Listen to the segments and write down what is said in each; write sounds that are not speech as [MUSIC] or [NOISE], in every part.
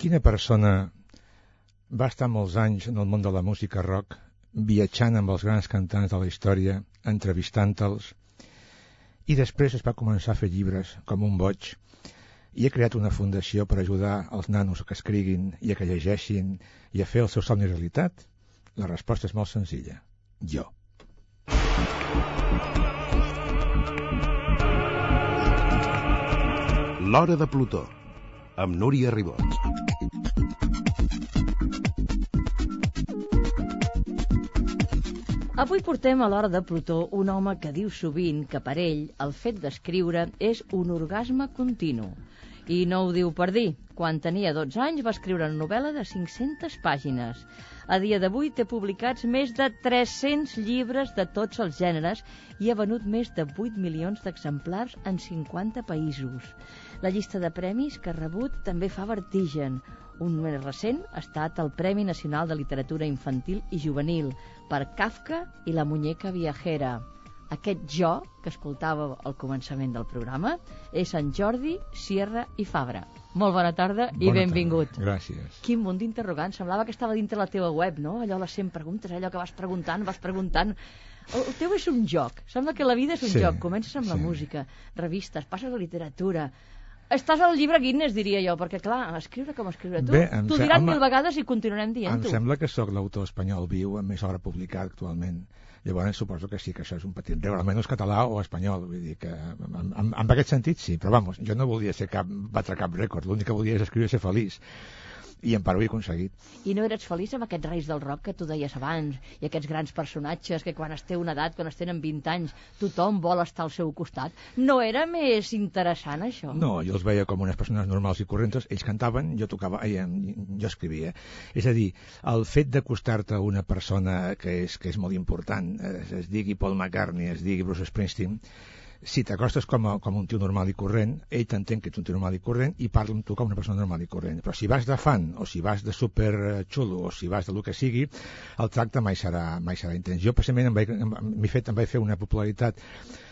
Quina persona va estar molts anys en el món de la música rock, viatjant amb els grans cantants de la història, entrevistant-los, i després es va començar a fer llibres com un boig i ha creat una fundació per ajudar els nanos que escriguin i a que llegeixin i a fer el seu somni realitat? La resposta és molt senzilla. Jo. L'Hora de Plutó, amb Núria Ribot. Avui portem a l'hora de Plutó un home que diu sovint que per ell el fet d'escriure és un orgasme continu. I no ho diu per dir. Quan tenia 12 anys va escriure una novel·la de 500 pàgines. A dia d'avui té publicats més de 300 llibres de tots els gèneres i ha venut més de 8 milions d'exemplars en 50 països. La llista de premis que ha rebut també fa vertigen. Un més recent ha estat el Premi Nacional de Literatura Infantil i Juvenil per Kafka i la muñeca viajera. Aquest jo, que escoltava al començament del programa, és en Jordi Sierra i Fabra. Molt bona tarda i Bona benvingut. Tarda. Gràcies. Quin munt d'interrogants. Semblava que estava dintre la teva web, no? Allò les 100 preguntes, allò que vas preguntant, vas preguntant... El, el teu és un joc. Sembla que la vida és un Sí, joc. Comences amb la sí. música, revistes, passes a la literatura... Estàs al llibre Guinness, diria jo, perquè, clar, escriure com escriure tu. Bé, em T'ho diran home, mil vegades i continuarem Em dient-ho. sembla que sóc l'autor espanyol viu amb més obra publicada actualment. Llavors suposo que sí, que això és un petit greu, almenys català o espanyol, vull dir que en, en, en aquest sentit sí, però vamos, jo no volia ser cap, batre cap rècord, l'únic que volia és escriure i ser feliç i en part ho he aconseguit. I no eres feliç amb aquests reis del rock que tu deies abans, i aquests grans personatges que quan es té una edat, quan es tenen 20 anys, tothom vol estar al seu costat. No era més interessant, això? No, jo els veia com unes persones normals i corrents, ells cantaven, jo tocava, ai, em- jo escrivia. És a dir, el fet d'acostar-te a una persona que és, que és molt important, es, es digui Paul McCartney, es digui Bruce Springsteen, si t'acostes com, a, com un tio normal i corrent, ell t'entén que ets un tio normal i corrent i parla amb tu com una persona normal i corrent. Però si vas de fan, o si vas de super eh, xulo, o si vas de lo que sigui, el tracte mai serà, mai serà intens. Jo, precisament, m'he fet, em vaig fer una popularitat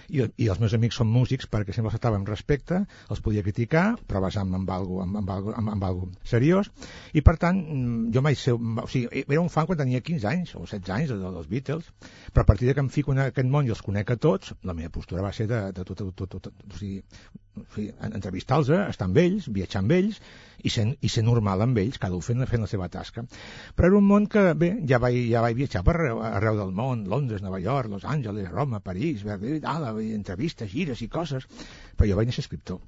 i, i els meus amics són músics perquè sempre els tractava amb respecte, els podia criticar, però basant amb, algo, amb, amb, algo, amb, amb algo seriós, i per tant, mm, jo mai sé, o sigui, era un fan quan tenia 15 anys o 16 anys de- dels Beatles, però a partir de que em fico en aquest món i els conec a tots, la meva postura va ser de, de tot, tot, tot, tot, o sigui, o sigui, en- entrevistar-los, estar amb ells, viatjar amb ells, i ser, i ser normal amb ells, cada un fent, fent la seva tasca. Però era un món que, bé, ja vaig, ja vaig viatjar per arreu, arreu del món, Londres, Nova York, Los Angeles, Roma, París, Berlín, ala, entrevistes, gires i coses, però jo vaig néixer escriptor.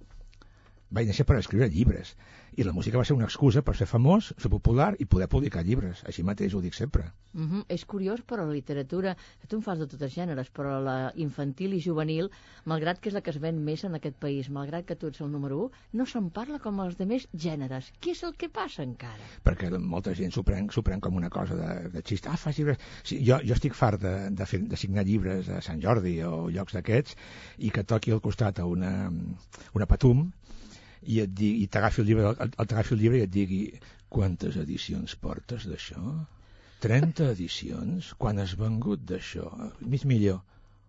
Vaig néixer per escriure llibres, i la música va ser una excusa per ser famós, ser popular i poder publicar llibres. Així mateix ho dic sempre. Uh -huh. És curiós, però la literatura, que tu en fas de tots els gèneres, però la infantil i juvenil, malgrat que és la que es ven més en aquest país, malgrat que tu ets el número 1, no se'n parla com els demés gèneres. Què és el que passa encara? perquè molta gent s'ho pren, pren com una cosa de, de xist. Ah, fas llibres... Sí, jo, jo estic fart de, de, fer, de signar llibres a Sant Jordi o llocs d'aquests i que toqui al costat a una, una patum i et digui, i t'agafi el llibre, el, el el llibre i et digui quantes edicions portes d'això? 30 edicions? Quan has vengut d'això? Mig millor.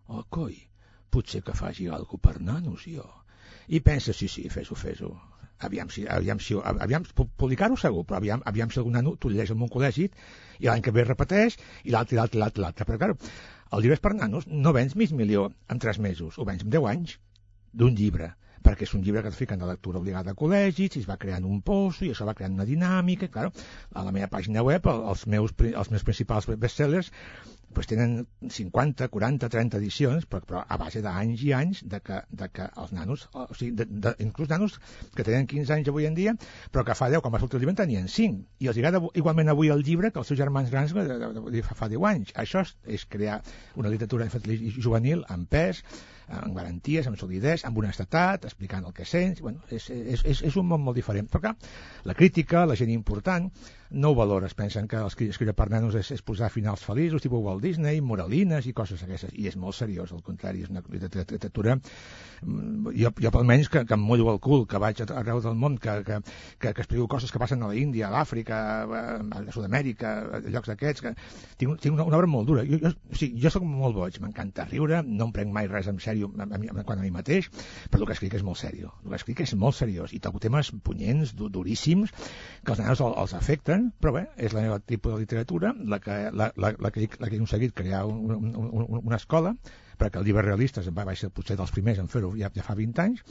Oh, coi, potser que faci alguna per nanos, jo. I pensa, sí, sí, fes-ho, fes-ho. Aviam si, aviam si, aviam, pu- publicar-ho segur, però aviam, aviam si algun nano tu llegeix en un col·legi i l'any que ve repeteix i l'altre, i l'altre, i l'altre, l'altre. Però, claro, el llibre és per nanos, no vens mig milió en 3 mesos, ho vens en 10 anys d'un llibre perquè és un llibre que et fiquen de lectura obligada a col·legis, i es va creant un poso, i això va creant una dinàmica, i, claro, a la meva pàgina web, el- els meus, els meus principals bestsellers pues tenen 50, 40, 30 edicions, però, però a base d'anys i anys de que, de que els nanos, o sigui, de, de, inclús nanos que tenen 15 anys avui en dia, però que fa 10, quan va sortir el llibre, en tenien 5. I els agrada igualment avui el llibre que els seus germans grans de, de, de, de, fa, fa 10 anys. Això és, és crear una literatura infantil i juvenil amb pes, amb garanties, amb solidesa, amb honestedat, explicant el que sents. Bueno, és, és, és, és un món molt diferent. Però clar, la crítica, la gent important, no ho valora. Es pensen que escri- escriure per nanos és, és posar finals feliços, tipus Walt Disney, moralines i coses aquestes. I és molt seriós, al contrari, és una literatura... mm, Jo, jo almenys que, que em mullo el cul, que vaig arreu del món, que, que, que, que explico coses que passen a la Índia, a l'Àfrica, a Sud-amèrica, a llocs d'aquests, que tinc, tinc una, una obra molt dura. Jo, jo, o sigui, jo sóc molt boig, m'encanta riure, no em prenc mai res en sèrio quan a mi mateix, però el que escric és molt sèrio. El que escric és molt seriós i toco temes punyents, du- duríssims, que els nanos els, els afecten, però bé, és la meva tipus de literatura, la que, la, la, la que, la que he aconseguit crear un, un, un, una escola, perquè el llibre realistes va, va ser potser dels primers en fer-ho ja, ja fa 20 anys,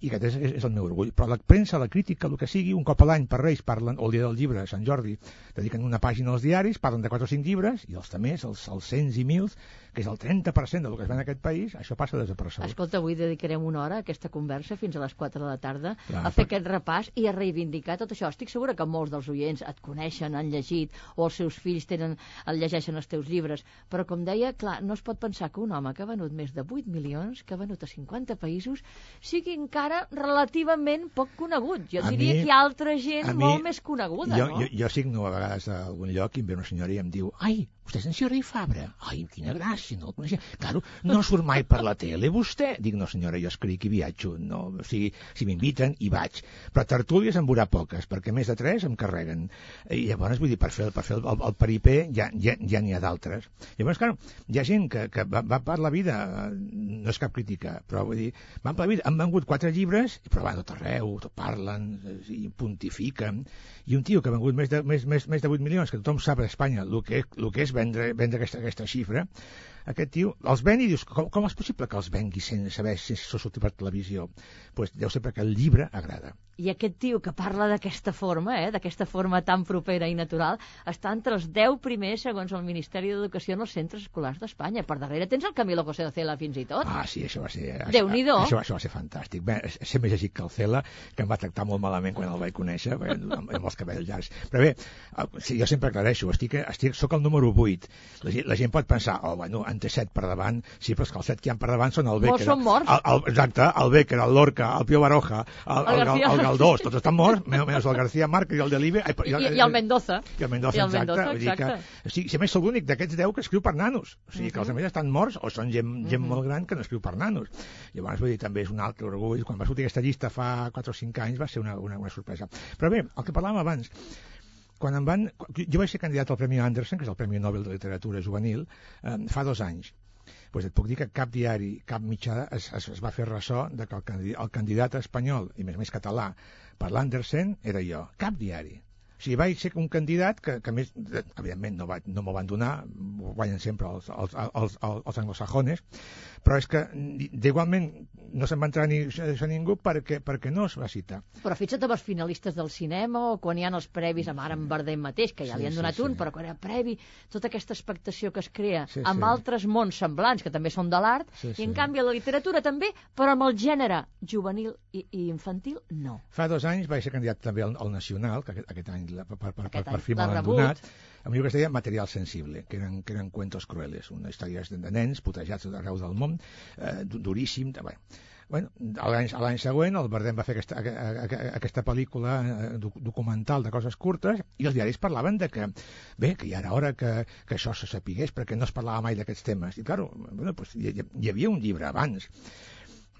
i aquest és, és, és el meu orgull. Però la premsa, la crítica, el que sigui, un cop a l'any per Reis parlen, o el dia del llibre, Sant Jordi, dediquen una pàgina als diaris, parlen de 4 o 5 llibres, i els també, els, els cents i mils, que és el 30% del que es ven en aquest país, això passa desapercebut. Escolta, avui dedicarem una hora a aquesta conversa fins a les 4 de la tarda Clar, a fer perquè- aquest repàs i a reivindicar tot això. Estic segura que molts dels oients et coneixen, han llegit, o els seus fills tenen, el llegeixen els teus llibres, però com deia, clar, no es pot pensar que un home que ha venut més de 8 milions, que ha venut a 50 països, sigui encara relativament poc conegut. Jo A diria mi- que hi ha altra gent mi- molt més coneguda, jo, no? jo, jo signo a vegades a algun lloc i em ve una senyora i em diu ai, vostè és en Sierra i Fabra? Ai, quina gràcia, no el coneixia. Claro, no surt mai per la tele, vostè? Dic, no senyora, jo escric i viatjo. No? O sigui, si m'inviten, hi vaig. Però tertúlies em veurà poques, perquè més de tres em carreguen. I llavors, vull dir, per fer, per fer el, el peripé ja ja ja n'hi ha d'altres. Llavors, clar, hi ha gent que, que va, va per la vida, no és cap crítica, però vull dir, van per la vida, han vengut quatre llibres, però van tot arreu, tot parlen, i pontifiquen, i un tio que ha vengut més de, més, més, més de 8 milions, que tothom sap a Espanya el que, el que és vendre, vendre aquesta, aquesta xifra, aquest tio els ven i dius, com, com és possible que els vengui sense saber si això sortit per televisió? Doncs pues deu ser perquè el llibre agrada. I aquest tio que parla d'aquesta forma, eh, d'aquesta forma tan propera i natural, està entre els 10 primers, segons el Ministeri d'Educació, en els centres escolars d'Espanya. Per darrere tens el Camilo José de Cela fins i tot. Ah, sí, això va ser... Déu-n'hi-do. Això, això va ser fantàstic. Bé, ser més llegit que el Cela, que em va tractar molt malament quan el vaig conèixer, bé, amb, amb els cabells llargs. Però bé, el- sí, jo sempre aclareixo, estic, estic, soc el número 8. La gent, la gent pot pensar, oh, bueno, en té 7 per davant, sí, però és que els 7 que hi ha per davant són el Molts Becker. són morts. El, el, exacte, el Becker, el Lorca, el Pío Baroja, el, El el, el, El Galdós, tots estan morts, menys, el García Márquez i el Delibe. ai, I, i el Mendoza. i el Mendoza, I el exacte. Mendoza, dir que, exacte. o sigui, si a més sóc l'únic d'aquests 10 que escriu per nanos. O sigui, que els altres estan morts o són gent, gent molt gran que no escriu per nanos. Llavors, vull dir, també és un altre orgull. Quan va sortir aquesta llista fa 4 o 5 anys va ser una, una, una sorpresa. Però bé, el que parlàvem abans, quan em van... Jo vaig ser candidat al Premi Anderson, que és el Premi Nobel de Literatura Juvenil, eh, fa dos anys. Pues et puc dir que cap diari, cap mitjà es, es, es va fer ressò de que el el candidat espanyol, i més més català, per l'Andersen era jo. Cap diari. O sigui, vaig ser un candidat que, que més, evidentment, no, va, no m'ho van donar, guanyen sempre els, els, els, els, els anglosajones, però és que d'igualment no se'n va entrar ni, a ningú perquè, perquè no es va citar. Però fixa't amb els finalistes del cinema o quan hi ha els previs amb ara en Bardem mateix, que ja Sí, li han sí, donat sí. un, però quan ha previ, tota aquesta expectació que es crea Sí, amb sí. altres mons semblants, que també són de l'art, Sí, i en sí. canvi la literatura també, però amb el gènere juvenil i, i infantil, no. Fa dos anys vaig ser candidat també al, al Nacional, que aquest, aquest any la- per, per, per, per fi donat, un llibre que es deia Material sensible, que eren, que eren cuentos crueles, una històries de, nens putejats arreu del món, eh, du- duríssim. de-. Bueno, a l'any a següent el Bardem va fer aquesta, a- a- a- aquesta pel·lícula eh, doc- documental de coses curtes i els diaris parlaven de que, bé, que ja era hora que, que això se sapigués perquè no es parlava mai d'aquests temes. I, claro, bueno, pues, hi hi havia un llibre abans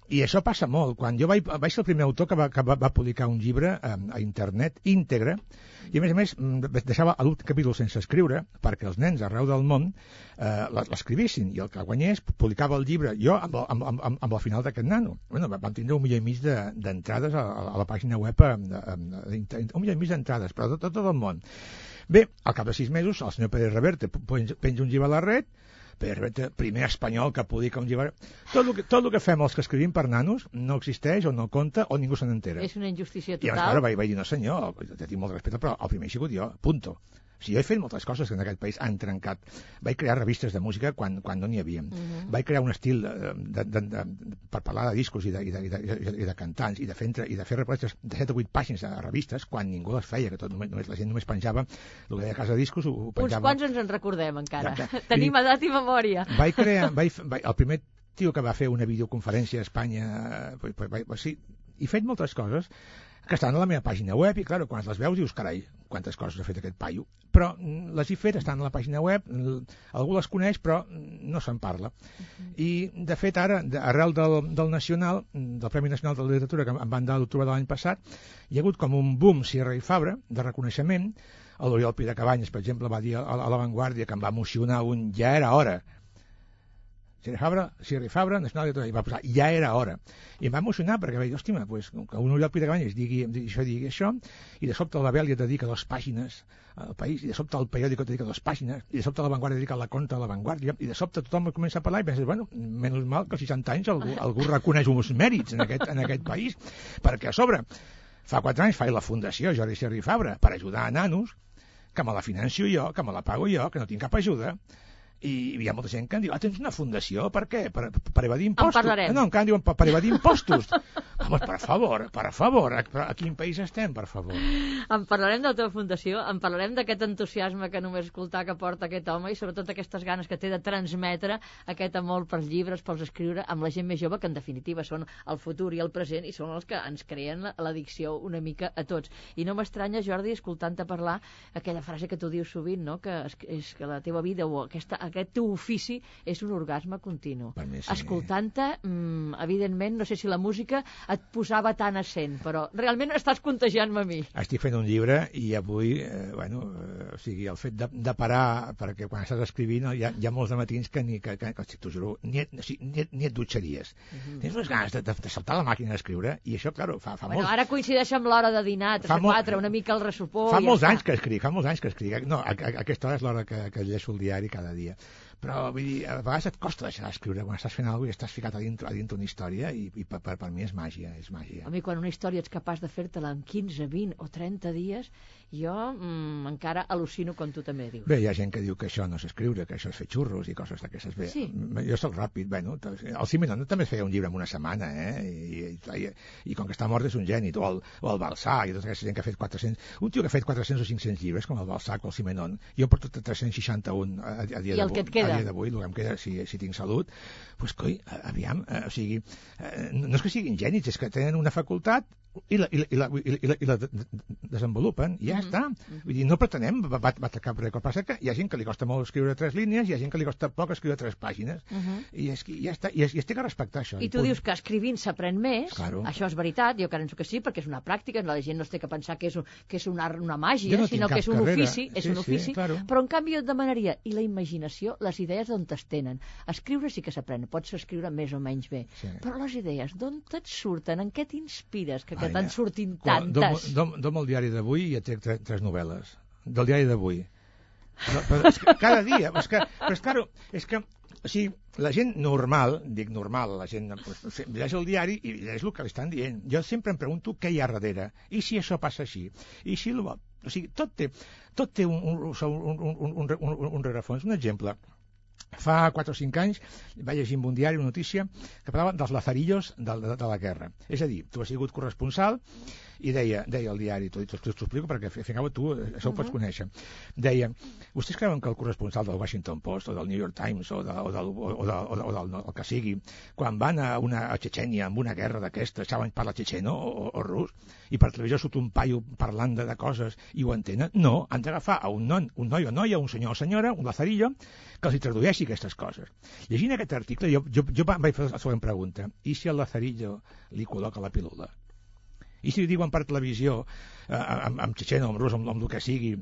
i això passa molt. Quan jo vaig, vaig ser el primer autor que va, que va, va publicar un llibre eh, a internet íntegre, i a més a més mm, deixava l'últim capítol sense escriure perquè els nens arreu del món eh, l'es- l'escrivissin. I el que guanyés publicava el llibre jo amb, amb, amb, amb, el final d'aquest nano. Bueno, vam tindre un milió i mig de- d'entrades a, a la pàgina web eh, de- de- un milió i mig d'entrades però de tot, tot el món. Bé, al cap de sis mesos el senyor Pérez Reverte penja un llibre a la red Reverte, primer espanyol que publica un llibre tot el que, tot el que fem els que escrivim per nanos no existeix o no compta o ningú se n'entera És una injustícia i llavors, total. claro, vaig, vaig dir, no senyor, tinc molt respecte, però el primer he sigut jo, punto. O sigui, jo he fet moltes coses que en aquest país han trencat. Vaig crear revistes de música quan, quan no n'hi havia. Mhm. Vaig crear un estil de, de, de, de, per parlar de discos i de, i de, i de, i de, de cantants i de fer, i de fer reportatges de 7 o 8 pàgines a revistes quan ningú les feia, que tot, només, només, la gent només penjava el que deia casa de discos, ho, ho Uns penjava. quants ens en recordem encara. Exacte. [LAUGHS] Tenim I- edat i memòria. Vaig crear, [LAUGHS] vaig, vaig, el primer tio que va fer una videoconferència a Espanya, eh, pues, pues, vaig, sí, he fet moltes coses que estan a la meva pàgina web i, clar, quan les veus dius, carai, quantes coses ha fet aquest paio. Però mm, les he fet, estan a la pàgina web, l- algú les coneix, però mm, no se'n parla. I, de fet, ara, arrel del, del Nacional, mm, del Premi Nacional de la Literatura, que em van dar l'octubre de l'any passat, hi ha hagut com un boom Sierra i Fabra de reconeixement. L'Oriol Cabanyes, per exemple, va dir a, a La Vanguardia que em va emocionar un ja era hora. Sierra Fabra, Sierra Fabra, Nacional de Literatura, i va posar ja era hora. I em va emocionar perquè vaig dir, hòstia, pues, que un Oriol Pira Cabanyes digui, digui això, digui això, i de sobte la Bèlia dedica dues pàgines al país, i de sobte el periòdico dedica dues pàgines, i de sobte la Vanguardia dedica la conta a la Vanguardia, i de sobte tothom comença a parlar i penses, bueno, menys mal que als 60 anys algú, algú reconeix uns mèrits en aquest, en aquest país, perquè a sobre, fa 4 anys faig la Fundació Jordi Serri Fabra per ajudar a nanos, que me la financio jo, que me la pago jo, que no tinc cap ajuda, i hi ha molta gent que em diu, ah, tens una fundació, per què? Per, per evadir impostos. parlarem. No, encara diuen per, per evadir impostos. [LAUGHS] Home, per favor, per favor, a, a quin país estem, per favor? En parlarem de la teva fundació, en parlarem d'aquest entusiasme que només escoltar que porta aquest home i sobretot aquestes ganes que té de transmetre aquest amor pels llibres, pels escriure amb la gent més jove, que en definitiva són el futur i el present i són els que ens creen la- l'addicció una mica a tots. I no m'estranya, Jordi, escoltant-te parlar aquella frase que tu dius sovint, no? que és, és que la teva vida o aquesta, aquest teu ofici és un orgasme continu. Sí. Escoltant-te, mm, evidentment, no sé si la música et posava tan a cent, però realment estàs contagiant-me a mi. Estic fent un llibre i avui, eh, bueno, eh, o sigui, el fet de, de parar, perquè quan estàs escrivint hi ha, hi ha molts de matins que ni, que, que, que t'ho juro, ni, et, o sigui, ni, ni et dutxaries. Tens unes ganes de, de, de saltar la màquina d'escriure i això, claro, fa, fa Bueno, molts, ara coincideix amb l'hora de dinar, 3 Fa o molt- 4, una mica el ressupor... fa molts ja anys que escric, fa molts anys que escric. No, a, a, a aquesta hora és l'hora que, que llegeixo el diari cada dia. Però, vull dir, a vegades et costa deixar d'escriure quan estàs fent alguna cosa i estàs ficat a dintre, a dintre una història i, i per, per, per mi és màgia, és màgia. A mi, quan una història ets capaç de fer-te-la en 15, 20 o 30 dies, jo mm, encara al·lucino com tu també dius. Bé, hi ha gent que diu que això no és escriure, que això és fer xurros i coses d'aquestes. Bé, Sí. m- jo soc ràpid, bueno, t- el Simenon també feia un llibre en una setmana, eh? I, i, i, i com que està mort és un geni, o el, o el Balsà, i tota aquesta gent que ha fet 400... Un tio que ha fet 400 o 500 llibres, com el Balsà o el Simenon, jo porto 361 a, a dia I el d'avui. que et queda? A dia d'avui, el que em queda, si, si tinc salut, doncs, coi, aviam, eh, o sigui, eh, no és que siguin gènics, és que tenen una facultat i la, i la, i la, i la, i la, i la de- de- desenvolupen, i ja Mhm, està. Vull dir, no pretenem bat, bat cap rècord. Passa que hi ha gent que li costa molt escriure tres línies, hi ha gent que li costa poc escriure tres pàgines, Uh -huh. i és que ja està, i, es, i es té que respectar això. I tu punt. dius que escrivint s'aprèn més, Claro. això és veritat, jo penso que sí, perquè és una pràctica, la gent no es té que pensar que és, que és una, una Jo màgia, no sinó que és un carrera. ofici, és Sí, un sí, ofici, claro. però en canvi jo et demanaria, i la imaginació, les idees d'on t'estenen? Escriure sí que s'aprèn, pots escriure més o menys bé, Sí. però les idees d'on te't surten, en què t'inspires, que, que Ai, t'han Quan tantes? Dom, dom el diari d'avui i ja trec tres, tres novel·les. Del diari d'avui. No, però és que cada dia, és que, però és, claro, és que o sigui, la gent normal, dic normal, la gent pues, llegeix el diari i llegeix el que li estan dient. Jo sempre em pregunto què hi ha darrere. I si això passa així? I si... el- O sigui, tot té, tot té un, un, un, un, un, un, un, un rerefons. Un exemple, fa 4 o 5 anys vaig llegir en un diari una notícia que parlava dels lazarillos de, de, de la guerra. És a dir, tu has sigut corresponsal i deia, deia el diari, t'ho explico perquè al fin i al cabo tu eh, això ho pots conèixer. Deia, vostès creuen que el corresponsal del Washington Post o del New York Times o, de, o, del, o, de, o, de, o del el que sigui, quan van a, una, a Chechenia amb una guerra d'aquestes, saben parlar txetxeno o, o rus, i per televisió surt un paio parlant de, de coses i ho entenen? No, han d'agafar a un, non, un noi o noia, un senyor o senyora, un lazarillo, que els hi tradueixi aquestes coses. Llegint aquest article, jo, jo, jo vaig fer la següent pregunta. I si el lazarillo li col·loca la pílula? I si diuen per televisió, eh, amb, amb txetxeno, amb rus, amb, amb el que sigui,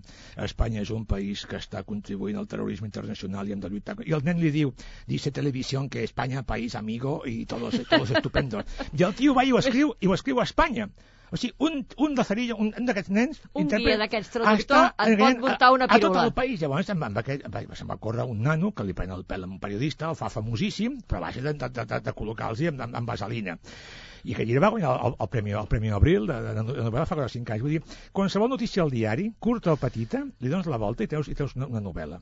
Espanya és un país que està contribuint al terrorisme internacional i hem de lluitar... I el nen li diu, dice televisió que Espanya país amigo i todos, todos estupendos. I el tio va i ho escriu, i ho escriu a Espanya. O sigui, un, un lazarillo, un, un d'aquests nens... Un guia d'aquests traductor et pot muntar una a, a tot pirula. el país. Llavors se'n va, aquest, va, se'n va córrer un nano que li pren el pèl a un periodista, el fa famosíssim, però a base de, de, de, de col·locar-los amb, amb, amb vaselina. I que llibre va guanyar el, el, premi, el Premi Abril de, de, de novel·la fa 4 o 5 anys. Vull dir, qualsevol notícia al diari, curta o petita, li dones la volta i teus, i teus una, una novel·la.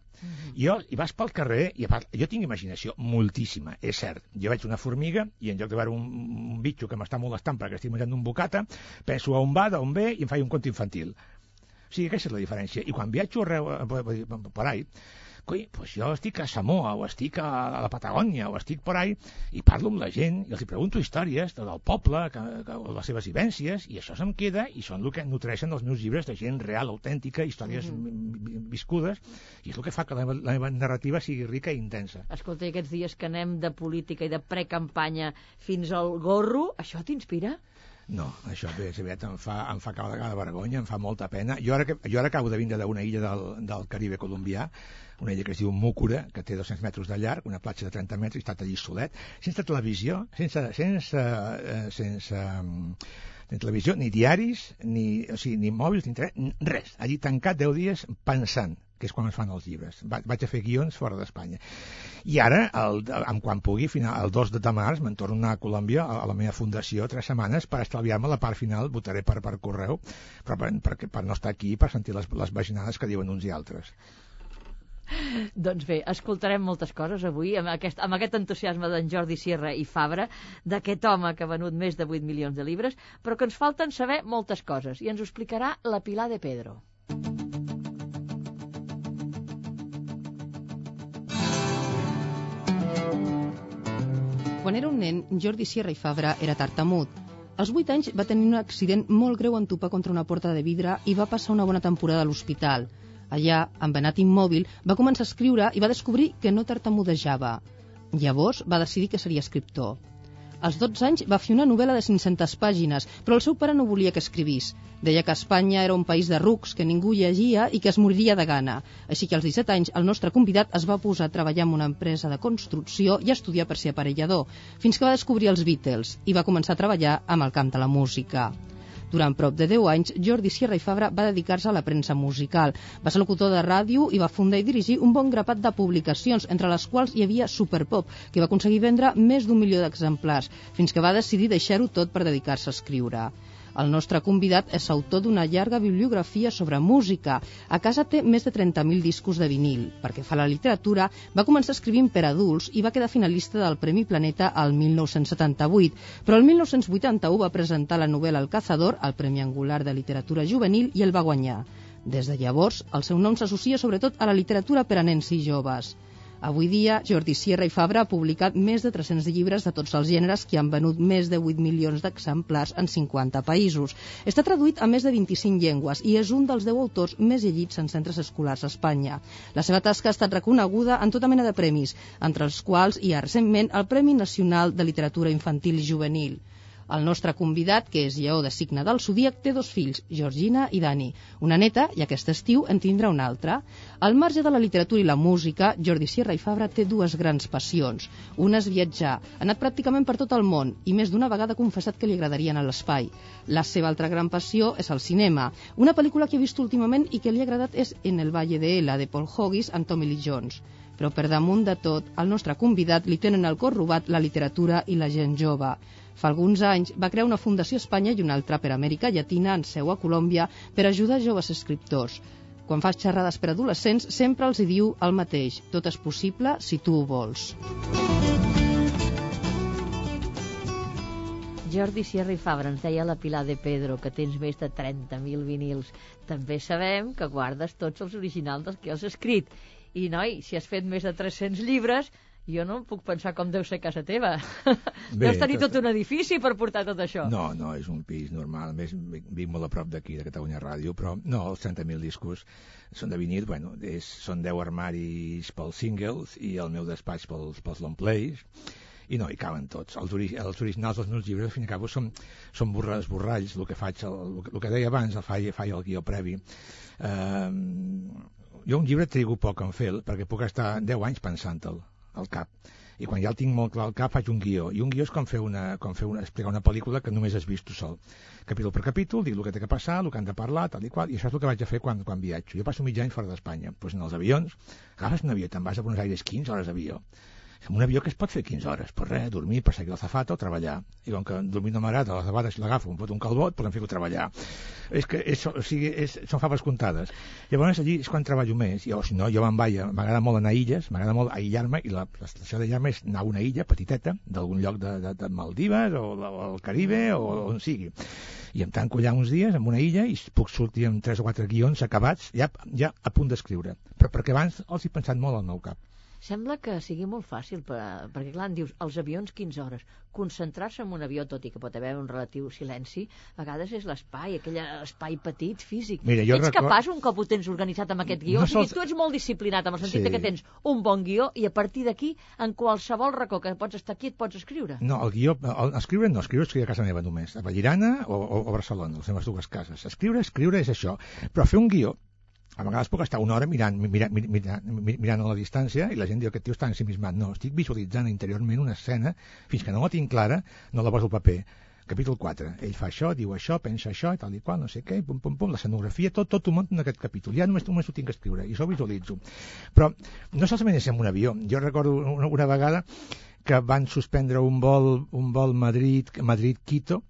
I jo, i vas pel carrer, i a part, jo tinc imaginació moltíssima, és cert. Jo veig una formiga i en lloc de veure un, un bitxo que m'està molestant perquè estic menjant un bocata, penso a on va, d'on ve i em faig un conte infantil. O sigui, aquesta és la diferència. I quan viatjo arreu, eh, per ahí, coi, pues jo estic a Samoa, o estic a, a la Patagònia, o estic por ahí, i parlo amb la gent, i els hi pregunto històries del poble, que, que, les seves vivències, i això se'm queda, i són el que nutreixen els meus llibres de gent real, autèntica, històries mm -hmm. viscudes, i és el que fa que la meva, la meva narrativa sigui rica i intensa. Escolta, aquests dies que anem de política i de precampanya fins al gorro, això t'inspira? No, això bé, aviat em fa, em fa cada vegada vergonya, em fa molta pena. Jo ara, que, jo ara acabo de vindre d'una illa del, del Caribe colombià, una illa que es diu Múcura, que té 200 metres de llarg, una platja de 30 metres, i està allí solet, sense televisió, sense, sense, eh, sense, ni televisió, ni diaris, ni, o sigui, ni mòbils, ni internet, res. Allí tancat 10 dies pensant, que és quan es fan els llibres. Va, vaig a fer guions fora d'Espanya. I ara, el, en quan pugui, final, el 2 de març, me'n torno a Colòmbia, a, a la meva fundació, tres setmanes, per estalviar-me la part final, votaré per, per correu, però per, per, per no estar aquí per sentir les, les vaginades que diuen uns i altres. Doncs bé, escoltarem moltes coses avui amb aquest, amb aquest entusiasme d'en Jordi Sierra i Fabra, d'aquest home que ha venut més de 8 milions de llibres, però que ens falten saber moltes coses i ens ho explicarà la Pilar de Pedro. Quan era un nen, Jordi Sierra i Fabra era tartamut. Als 8 anys va tenir un accident molt greu en topar contra una porta de vidre i va passar una bona temporada a l'hospital. Allà, anat immòbil, va començar a escriure i va descobrir que no tartamudejava. Llavors va decidir que seria escriptor. Als 12 anys va fer una novel·la de 500 pàgines, però el seu pare no volia que escrivís. Deia que Espanya era un país de rucs, que ningú llegia i que es moriria de gana. Així que als 17 anys el nostre convidat es va posar a treballar en una empresa de construcció i a estudiar per ser aparellador, fins que va descobrir els Beatles i va començar a treballar amb el camp de la música. Durant prop de 10 anys, Jordi Sierra i Fabra va dedicar-se a la premsa musical. Va ser locutor de ràdio i va fundar i dirigir un bon grapat de publicacions, entre les quals hi havia Superpop, que va aconseguir vendre més d'un milió d'exemplars, fins que va decidir deixar-ho tot per dedicar-se a escriure. El nostre convidat és autor d'una llarga bibliografia sobre música. A casa té més de 30.000 discos de vinil. Perquè fa la literatura, va començar escrivint per adults i va quedar finalista del Premi Planeta al 1978, però el 1981 va presentar la novel·la El cazador al Premi Angular de Literatura Juvenil i el va guanyar. Des de llavors, el seu nom s'associa sobretot a la literatura per a nens i joves. Avui dia, Jordi Sierra i Fabra ha publicat més de 300 llibres de tots els gèneres que han venut més de 8 milions d'exemplars en 50 països. Està traduït a més de 25 llengües i és un dels 10 autors més llegits en centres escolars a Espanya. La seva tasca ha estat reconeguda en tota mena de premis, entre els quals hi ha recentment el Premi Nacional de Literatura Infantil i Juvenil. El nostre convidat, que és lleó de signe del Zodíac, té dos fills, Georgina i Dani. Una neta, i aquest estiu en tindrà una altra. Al marge de la literatura i la música, Jordi Sierra i Fabra té dues grans passions. Una és viatjar. Ha anat pràcticament per tot el món i més d'una vegada ha confessat que li agradaria anar a l'espai. La seva altra gran passió és el cinema. Una pel·lícula que ha vist últimament i que li ha agradat és En el Valle de Ela, de Paul Hoggis amb Tommy Lee Jones però per damunt de tot, al nostre convidat li tenen el cor robat la literatura i la gent jove. Fa alguns anys va crear una fundació a Espanya i una altra per Amèrica Llatina en seu a Colòmbia per ajudar joves escriptors. Quan fa xerrades per adolescents sempre els hi diu el mateix, tot és possible si tu ho vols. Jordi Sierra i Fabra ens deia la Pilar de Pedro que tens més de 30.000 vinils. També sabem que guardes tots els originals dels que has escrit. I, noi, si has fet més de 300 llibres, jo no puc pensar com deu ser casa teva. Bé, Deus tenir tot un edifici per portar tot això. No, no, és un pis normal. A més, vinc molt a prop d'aquí, de Catalunya Ràdio, però no, els 30.000 discos són de vinil, bueno, és, són 10 armaris pels singles i el meu despatx pels, pels long plays i no, hi caben tots. Els, ori els originals dels meus llibres, al fin i cabo, són, són borra esborralls, el que faig, el, el, que deia abans, el faig, faig el guió previ. Um, jo un llibre trigo poc en fer perquè puc estar 10 anys pensant-te'l al cap. I quan ja el tinc molt clar al cap faig un guió. I un guió és com fer una, com fer una, explicar una pel·lícula que només has vist tu sol. Capítol per capítol, dic el que té que passar el que han de parlar, tal i qual, i això és el que vaig a fer quan, quan viatjo, jo passo mig any fora d'Espanya. Doncs en els avions, agafes un avió, te'n vas a Buenos Aires 15 hores d'avió un avió que es pot fer 15 hores, per res, dormir, perseguir el o treballar. I com que dormir no m'agrada, la vegades si l'agafo, em fot un calbot, doncs em fico a treballar. És que és, o sigui, és, són faves comptades. Llavors allí és quan treballo més. Jo, si no, jo me'n vaig, m'agrada molt anar a illes, m'agrada molt aïllar-me, i la, la situació d'aïllar-me és anar a una illa petiteta, d'algun lloc de, de, de Maldives o del Caribe o on sigui. I em tanco allà uns dies en una illa i puc sortir amb tres o quatre guions acabats, ja, ja a punt d'escriure. Però perquè abans els he pensat molt al meu cap. Sembla que sigui molt fàcil, per, perquè clar, dius, els avions 15 hores. Concentrar-se en un avió, tot i que pot haver un relatiu silenci, a vegades és l'espai, aquell espai petit, físic. Mira, jo ets record- capaç, un cop ho tens organitzat amb aquest guió, No o sigui, sols- tu ets molt disciplinat, amb el sentit Sí. que tens un bon guió i a partir d'aquí, en qualsevol racó que pots estar aquí, et pots escriure. No, el guió, el, escriure no, escriure escriure a casa meva només, a Vallirana o, o, o a Barcelona, les meves dues cases. Escriure, escriure és això, però fer un guió, a vegades puc estar una hora mirant, mirant, mirant, mirant a la distància i la gent diu que tio està ensimismat. No, estic visualitzant interiorment una escena, fins que no la tinc clara, no la poso al paper. Capítol 4. Ell fa això, diu això, pensa això, i tal i qual, no sé què, pum, pum, pum, l'escenografia, tot, tot ho munto en aquest capítol. Ja només, només ho tinc que escriure, i això ho visualitzo. Però no solament és en un avió. Jo recordo una, una vegada que van suspendre un vol, un vol Madrid, Madrid-Quito,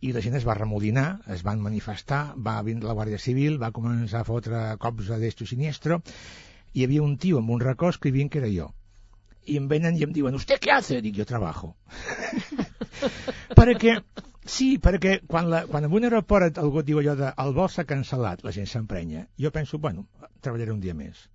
i la gent es va remolinar, es van manifestar, va vindre la Guàrdia Civil, va començar a fotre cops a destro i siniestro, hi havia un tio amb un racó escrivint que era jo. I em venen i em diuen, ¿usted qué hace? Dic, jo trabajo. [LAUGHS] perquè, sí, perquè quan, la, quan en un aeroport algú diu allò de el vol s'ha cancel·lat, la gent s'emprenya, jo penso, bueno, treballaré un dia més.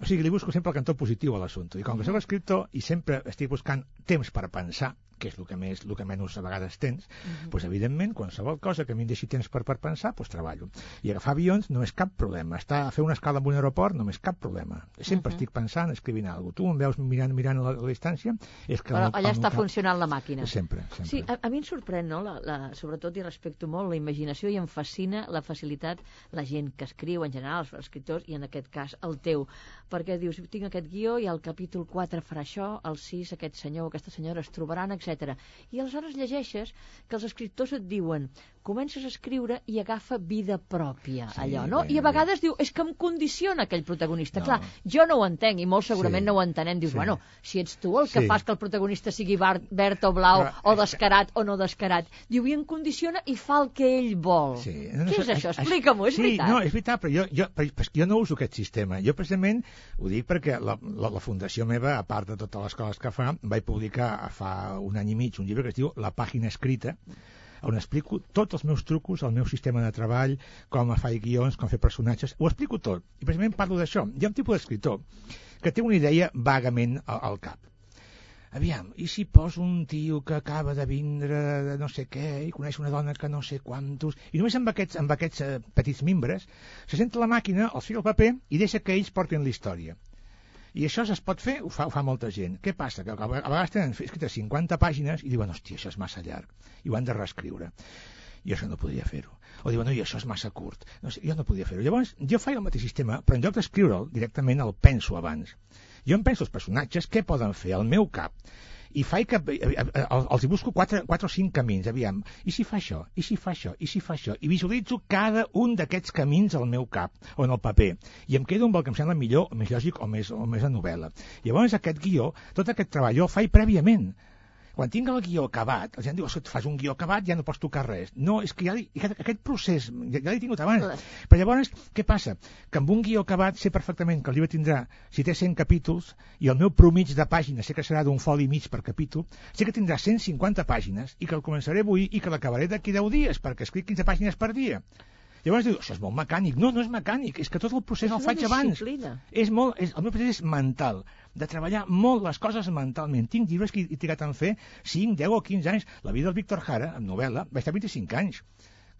O sigui, li busco sempre el cantó positiu a l'assumpte. I com que sóc escriptor i sempre estic buscant temps per pensar, que és el que, més, el que menys a vegades tens, Mhm. doncs, evidentment, qualsevol cosa que a mi em deixi temps per, per pensar, doncs treballo. I agafar avions no és cap problema. Estar a fer una escala en un aeroport no és cap problema. Sempre Mhm. estic pensant, escrivint alguna cosa. Tu em veus mirant, mirant a la, a la distància, és que... Però el- allà el meu està cap- funcionant la màquina. Sempre, sempre. Sí, a, a mi em sorprèn, no? La, la, sobretot i respecto molt la imaginació i em fascina la facilitat la gent que escriu en general, els escriptors, i en aquest cas el teu. Perquè dius, tinc aquest guió i al capítol 4 farà això, al 6 aquest senyor o aquesta senyora es trobaran, etc. I aleshores llegeixes que els escriptors et diuen comences a escriure i agafa vida pròpia, Sí, allò, no? bé, I a bé. vegades diu, és que em condiciona aquell protagonista. No. Clar, jo no ho entenc i molt segurament Sí. no ho entenem. Dius, Sí. bueno, si ets tu el que Sí. fas que el protagonista sigui verd o blau, Però, o que- descarat o no descarat. Diu, i em condiciona i fa el que ell vol. Sí. Què és això? Explica-m'ho, és sí, veritat. No, és veritat, però jo, jo, però, jo no uso aquest sistema. Jo precisament ho dic perquè la, la, la fundació meva, a part de totes les coses que fa, vaig publicar fa un any i mig un llibre que es diu La pàgina escrita, on explico tots els meus trucos, el meu sistema de treball, com faig guions, com fer personatges, ho explico tot. I precisament parlo d'això. Hi ha un tipus d'escriptor que té una idea vagament al, al cap. Aviam, i si poso un tio que acaba de vindre de no sé què i coneix una dona que no sé quantos... I només amb aquests, amb aquests eh, petits mimbres se senta la màquina, els fica el paper i deixa que ells portin la història. I això es pot fer, ho fa, ho fa molta gent. Què passa? Que a vegades tenen escrites 50 pàgines i diuen, hòstia, això és massa llarg, i ho han de reescriure. I això no podria fer-ho. O diuen, no, i això és massa curt. No sé, jo no podria fer-ho. Llavors, jo faig el mateix sistema, però en lloc d'escriure'l, directament el penso abans. Jo em penso els personatges, què poden fer al meu cap, i faig que eh, eh, eh, els hi busco quatre, quatre o cinc camins, aviam, i si fa això, i si fa això, i si fa això, i visualitzo cada un d'aquests camins al meu cap o en el paper, i em quedo amb el que em sembla millor, o més lògic o més, o més a novel·la. Llavors aquest guió, tot aquest treball jo el faig prèviament, quan tinc el guió acabat, la gent diu, "Ostres, fas un guió acabat, ja no pots tocar res. No, és que ja li, aquest, procés, ja, ja l'he tingut abans. Però llavors, què passa? Que amb un guió acabat sé perfectament que el llibre tindrà, si té 100 capítols, i el meu promig de pàgines sé que serà d'un foli i mig per capítol, sé que tindrà 150 pàgines i que el començaré avui i que l'acabaré d'aquí 10 dies, perquè escric 15 pàgines per dia. Llavors diu, això és molt mecànic. No, no és mecànic, és que tot el procés És el faig abans. És molt, és, el meu procés és mental, de treballar molt les coses mentalment. Tinc llibres que he trigat en fer 5, 10 o 15 anys. La vida del Víctor Jara, en novel·la, va estar 25 anys.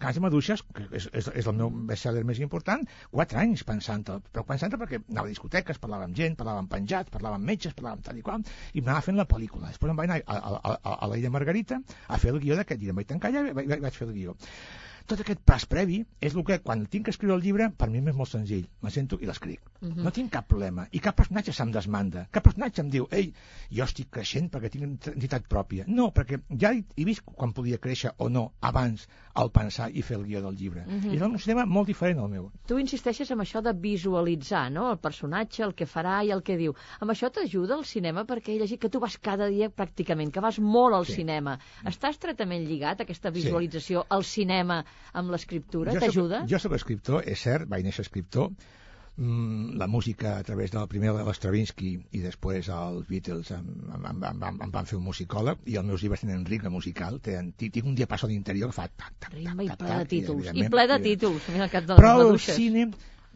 Cas de Maduixes, que és, és, és el meu bestseller més important, 4 anys pensant-ho. Però pensant-ho perquè anava a discoteques, parlava amb gent, parlava amb penjats, parlava amb metges, parlava amb tal i qual, i m'anava fent la pel·lícula. Després em vaig anar a, a, a, a l'Illa Margarita a fer el guió d'aquest llibre. Em vaig tancar allà i vaig, vaig fer el guió. Tot aquest pas previ és el que, quan tinc que escriure el llibre, per mi m'és molt senzill. Me sento i l'escric. Uh Mhm. -huh. No tinc cap problema. I cap personatge se'm desmanda. Cap personatge em diu, ei, jo estic creixent perquè tinc entitat pròpia. No, perquè ja he, he vist quan podia créixer o no abans al pensar i fer el guió del llibre. -huh. I és un sistema molt diferent al meu. Tu insisteixes en això de visualitzar, no?, el personatge, el que farà i el que diu. Amb això t'ajuda el cinema perquè he llegit que tu vas cada dia pràcticament, que vas molt al Sí. cinema. Està estretament lligat aquesta visualització al cinema amb l'escriptura? T'ajuda? Jo soc escriptor, és cert, vaig néixer escriptor. Mm, la música a través del primer de l'Stravinsky i després els Beatles em, em, em, em, em, em van fer un musicòleg i els meus llibres tenen ritme musical, tenen, ti- tinc un diapasó d'interior que fa tac, tac, i tac, ple de tac, títols. I ple de títols. Mira cap de Però el cine,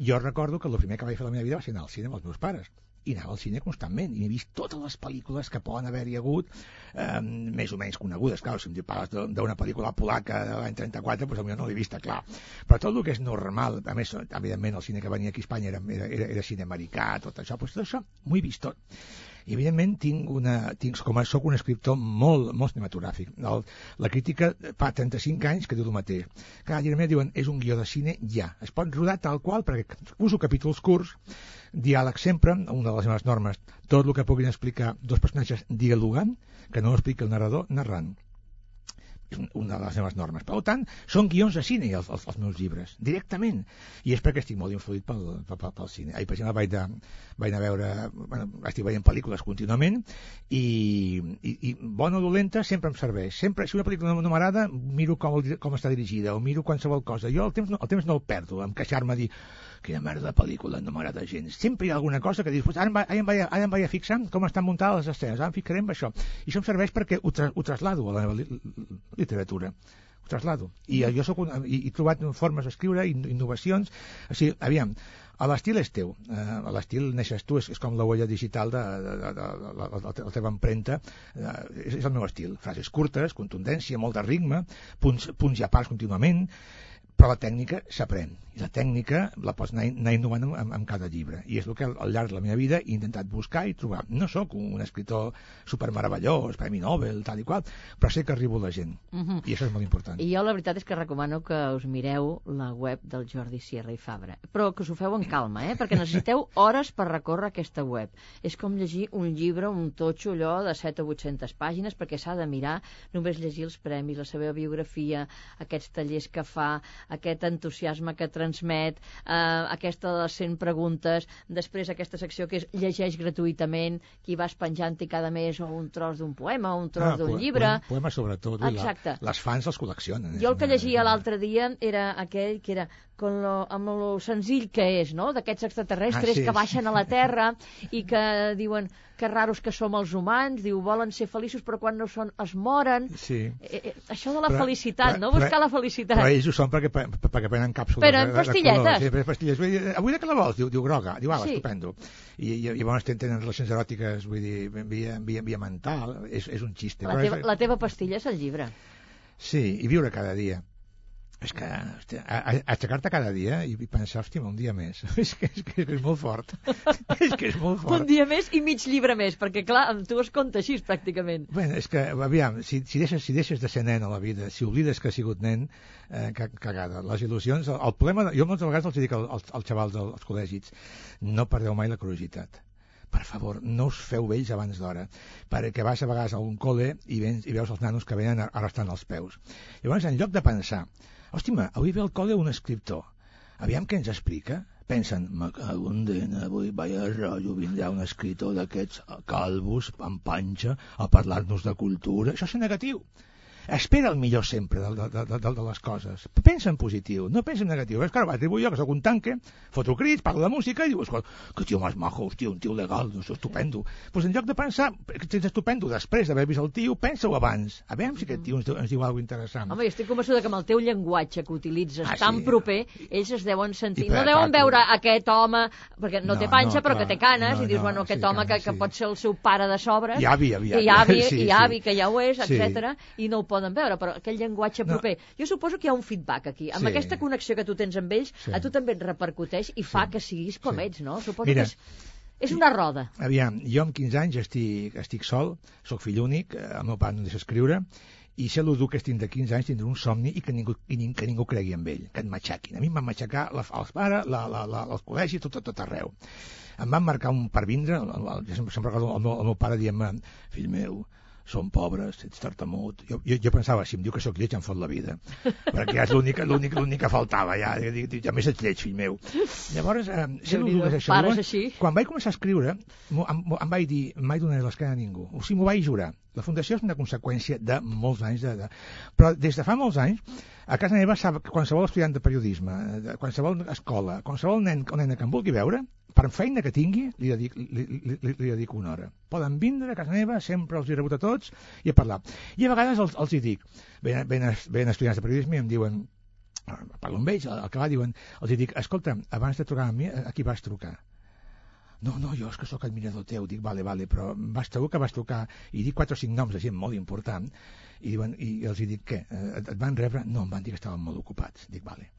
jo recordo que el primer que vaig fer a la meva vida va ser anar al cine amb els meus pares i anava al cine constantment i he vist totes les pel·lícules que poden haver-hi hagut eh, més o menys conegudes, clar, si em parles d'una pel·lícula polaca de l'any 34 doncs potser no l'he vista, clar. Però tot el que és normal, a més evidentment el cine que venia aquí a Espanya era, era, era, era cine americà, tot això, doncs tot això m'ho he vist tot. I evidentment tinc una, tinc, com a soc un escriptor molt, molt cinematogràfic. El, la crítica fa 35 anys que diu el mateix. Cada meu diuen és un guió de cine ja, es pot rodar tal qual perquè uso capítols curts diàleg sempre, una de les meves normes tot el que puguin explicar dos personatges dialogant, que no ho expliqui el narrador narrant és un- una de les meves normes. Per tant, són guions de cine els, els, els meus llibres, directament. I és perquè estic molt influït pel, pel, pel, cine. Ahir, per exemple, vaig, de, vaig anar a veure... Bueno, estic veient pel·lícules contínuament i, i, i bona o dolenta sempre em serveix. Sempre, si una pel·lícula no, m'agrada, miro com, com està dirigida o miro qualsevol cosa. Jo el temps, no, el temps no el perdo, em queixar-me dir quina merda de pel·lícula, no m'agrada gens. Sempre hi ha alguna cosa que dius, pues ara, em vaig, ara em vaig a fixar com estan muntades les escenes, ara em ficaré en això. I això em serveix perquè ho, tra ho traslado a la literatura ho traslado. I jo soc un, i, he trobat formes d'escriure, in- innovacions, o sigui, aviam, l'estil és teu, eh, l'estil neixes tu, és, és com la huella digital de, de, de, de, de, la la teva empremta, eh, és, és el meu estil, frases curtes, contundència, molt de ritme, punts, punts i a parts contínuament, però la tècnica s'aprèn i la tècnica la pots anar, anar innovant amb, amb cada llibre i és el que al, llarg de la meva vida he intentat buscar i trobar no sóc un escriptor supermeravellós, Premi Nobel, tal i qual però sé que arribo a la gent Mhm. i això és molt important I jo la veritat és que recomano que us mireu la web del Jordi Sierra i Fabra, però que us ho feu en calma, eh? perquè necessiteu hores per recórrer aquesta web. És com llegir un llibre, un totxo allò de 7 o 800 pàgines, perquè s'ha de mirar només llegir els premis, la seva biografia, aquests tallers que fa, aquest entusiasme que transmet, eh, aquesta de les 100 preguntes, després aquesta secció que és llegeix gratuïtament, qui vas penjant i cada mes o un tros d'un poema un tros d'un poe- llibre... poe- Poemes sobretot, Exacte. la, les fans els col·leccionen. Jo el que llegia l'altre dia era aquell que era con lo, amb lo senzill que és, no?, d'aquests extraterrestres Ah, sí, que sí. baixen a la Terra i que diuen que raros que som els humans, diu, volen ser feliços però quan no són es moren. Sí. Eh, eh, això de la Però- felicitat, però- no? però- Buscar la felicitat. Però ells ho són perquè, pe- perquè prenen càpsules Però de, en de, de pastilletes. colors. Sí, però pastilles. Vull dir, Avui de què la vols? Diu, diu groga. Diu, ah, Sí. estupendo. I, i, i llavors ten- tenen relacions eròtiques, vull dir, via, via, via mental. És, és un xiste. La Però teva, és- la teva pastilla és el llibre. Sí, i viure cada dia. És que, aixecar-te cada dia i, pensar, hòstia, un dia més. [LAUGHS] és, que, és, que, és molt fort. [LAUGHS] és que és molt Un fort. dia més i mig llibre més, perquè clar, amb tu es compta així pràcticament. Bueno, és que, aviam, si, si, deixes, si deixes de ser nen a la vida, si oblides que has sigut nen, eh, ca- cagada. Les il·lusions, el, el problema, de- jo moltes vegades els dic al- als, als xavals dels col·legis, no perdeu mai la curiositat. Per favor, no us feu vells abans d'hora, perquè vas a vegades a un col·le i, vens, i veus els nanos que venen arrastrant els peus. Llavors, en lloc de pensar, hòstia, avui ve al col·le un escriptor, aviam què ens explica, pensen, me cago en dent, avui vaya rotllo, vindrà un escritor d'aquests calvos, amb panxa, a parlar-nos de cultura. Això és negatiu. Espera el millor sempre de, de, de, de, de les coses. Pensa en positiu, no pensa en negatiu. És que ara m'atribuo jo, que sóc un tanque, foto crits, parlo de música i dius, "Escolta, que tio més majo, hòstia, un tio legal, doncs estupendo. Doncs pues en lloc de pensar que tens estupendo després d'haver vist el tio, pensa-ho abans. A veure si aquest tio ens, diu- ens diu alguna cosa interessant. Home, jo estic convençuda que amb el teu llenguatge que utilitzes Ah, tan sí. proper, ells es deuen sentir... I No per- deuen per- veure aquest home, perquè no, No, té panxa, no, però clar. que té canes, No, i dius, no, bueno, aquest sí, home que, canes, que sí. pot ser el seu pare de sobres, I avi, avi, i avi, [LAUGHS] sí, i sí. avi, que ja ho és, Sí. etc i no ho poden veure, però aquell llenguatge No. proper... Jo suposo que hi ha un feedback aquí. Amb Sí. aquesta connexió que tu tens amb ells, Sí. a tu també et repercuteix i fa que siguis com Sí. ets, no? Suposo Mira, que és, és una roda. Aviam, jo amb 15 anys estic, estic sol, sóc fill únic, eh, el meu pare no deixa escriure, i ser l'Udu que tindrà 15 anys tindrà un somni i que ningú, i nin, que ningú cregui en ell, que et matxaquin. A mi em van matxacar la, els pares, la, la, la, el col·legi, tot, tot, tot arreu. Em van marcar un per vindre, el, el, sempre, sempre recordo el meu, el meu pare dient-me, fill meu, som pobres, ets tartamut. Jo, jo, jo pensava, si em diu que sóc lleig em fot la vida, perquè és l'únic l'únic l'únic que faltava, ja, ja, més ets lleig, fill meu. Llavors, eh, ser és això. pares Llavors, així. Quan vaig començar a escriure, em, em vaig dir, mai donaré l'esquena a ningú. O sigui, m'ho vaig jurar. La fundació és una conseqüència de molts anys de, de... Però des de fa molts anys, a casa meva sap que qualsevol estudiant de periodisme, de qualsevol escola, qualsevol nen o nena que em vulgui veure, per feina que tingui, li dedico, li, li, li, li dedico una hora. Poden vindre a casa meva, sempre els he rebut a tots i a parlar. I a vegades els, els hi dic, venen, venen, venen estudiants de periodisme i em diuen, parlo amb ells, al acabar diuen, els hi dic, escolta, abans de trucar a mi, a qui vas trucar? No, no, jo és que sóc admirador teu. Dic, vale, vale, però vas segur que vas trucar i dic quatre o cinc noms de gent molt important i, diuen, i els hi dic, què? Et, et van rebre? No, em van dir que estaven molt ocupats. Dic, vale.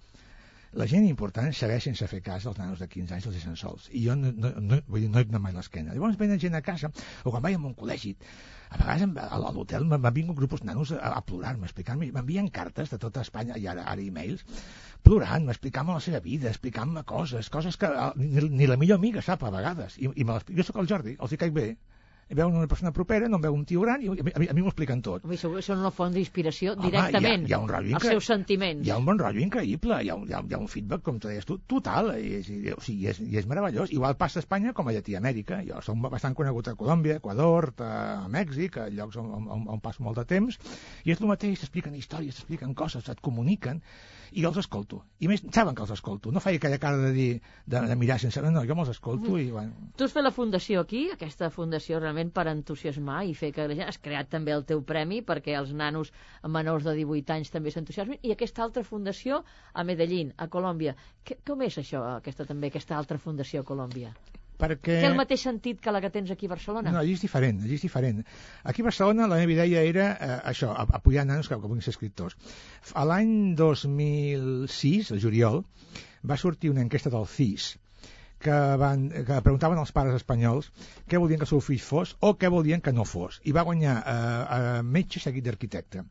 La gent important segueix sense fer cas als nanos de 15 anys, els deixen sols. I jo no, no, no, vull dir, no he donat mai l'esquena. Llavors venen gent a casa, o quan vaig a un col·legi, a vegades a l'hotel m'han vingut grups nanos a, a plorar-me, a explicar-me, m'envien cartes de tota Espanya, i ara, ara e-mails, plorant, explicant-me la seva vida, explicant-me coses, coses que eh, ni, ni la millor amiga sap a vegades. I, i me les, jo sóc el Jordi, els hi caic bé. Veuen una persona propera, no em veu un tio gran, i a mi, a mi, a m'ho expliquen tot. Home, segur que són una font d'inspiració Home, directament. hi ha- hi ha un rotllo Els seus sentiments. Hi ha un bon rotllo increïble, hi ha un, hi ha, hi ha un feedback, com tu deies tu, total, i és, i, o sigui, és, i és meravellós. Igual passa a Espanya com a Llatinoamèrica. Jo soc bastant conegut a Colòmbia, Equador, a Mèxic, a llocs on, on, on passo molt de temps, i és el mateix, s'expliquen històries, s'expliquen coses, et comuniquen, i jo els escolto. I més, saben que els escolto. No faig aquella cara de dir, de, de mirar sense... No, jo me'ls escolto i, bueno, Tu has fet la fundació aquí, aquesta fundació realment per entusiasmar i fer que la gent... Has creat també el teu premi perquè els nanos menors de 18 anys també s'entusiasmin. I aquesta altra fundació a Medellín, a Colòmbia. Que, com és això, aquesta també, aquesta altra fundació a Colòmbia? Perquè... Té el mateix sentit que la que tens aquí a Barcelona? No, allí és diferent, allí és diferent. Aquí a Barcelona la meva idea era eh, això, a- apoyar nanos que, que puguin ser escriptors. A l'any 2006, el juliol, va sortir una enquesta del CIS que, van, que preguntaven als pares espanyols què volien que el seu fill fos o què volien que no fos. I va guanyar eh, eh, metge seguit d'arquitecte.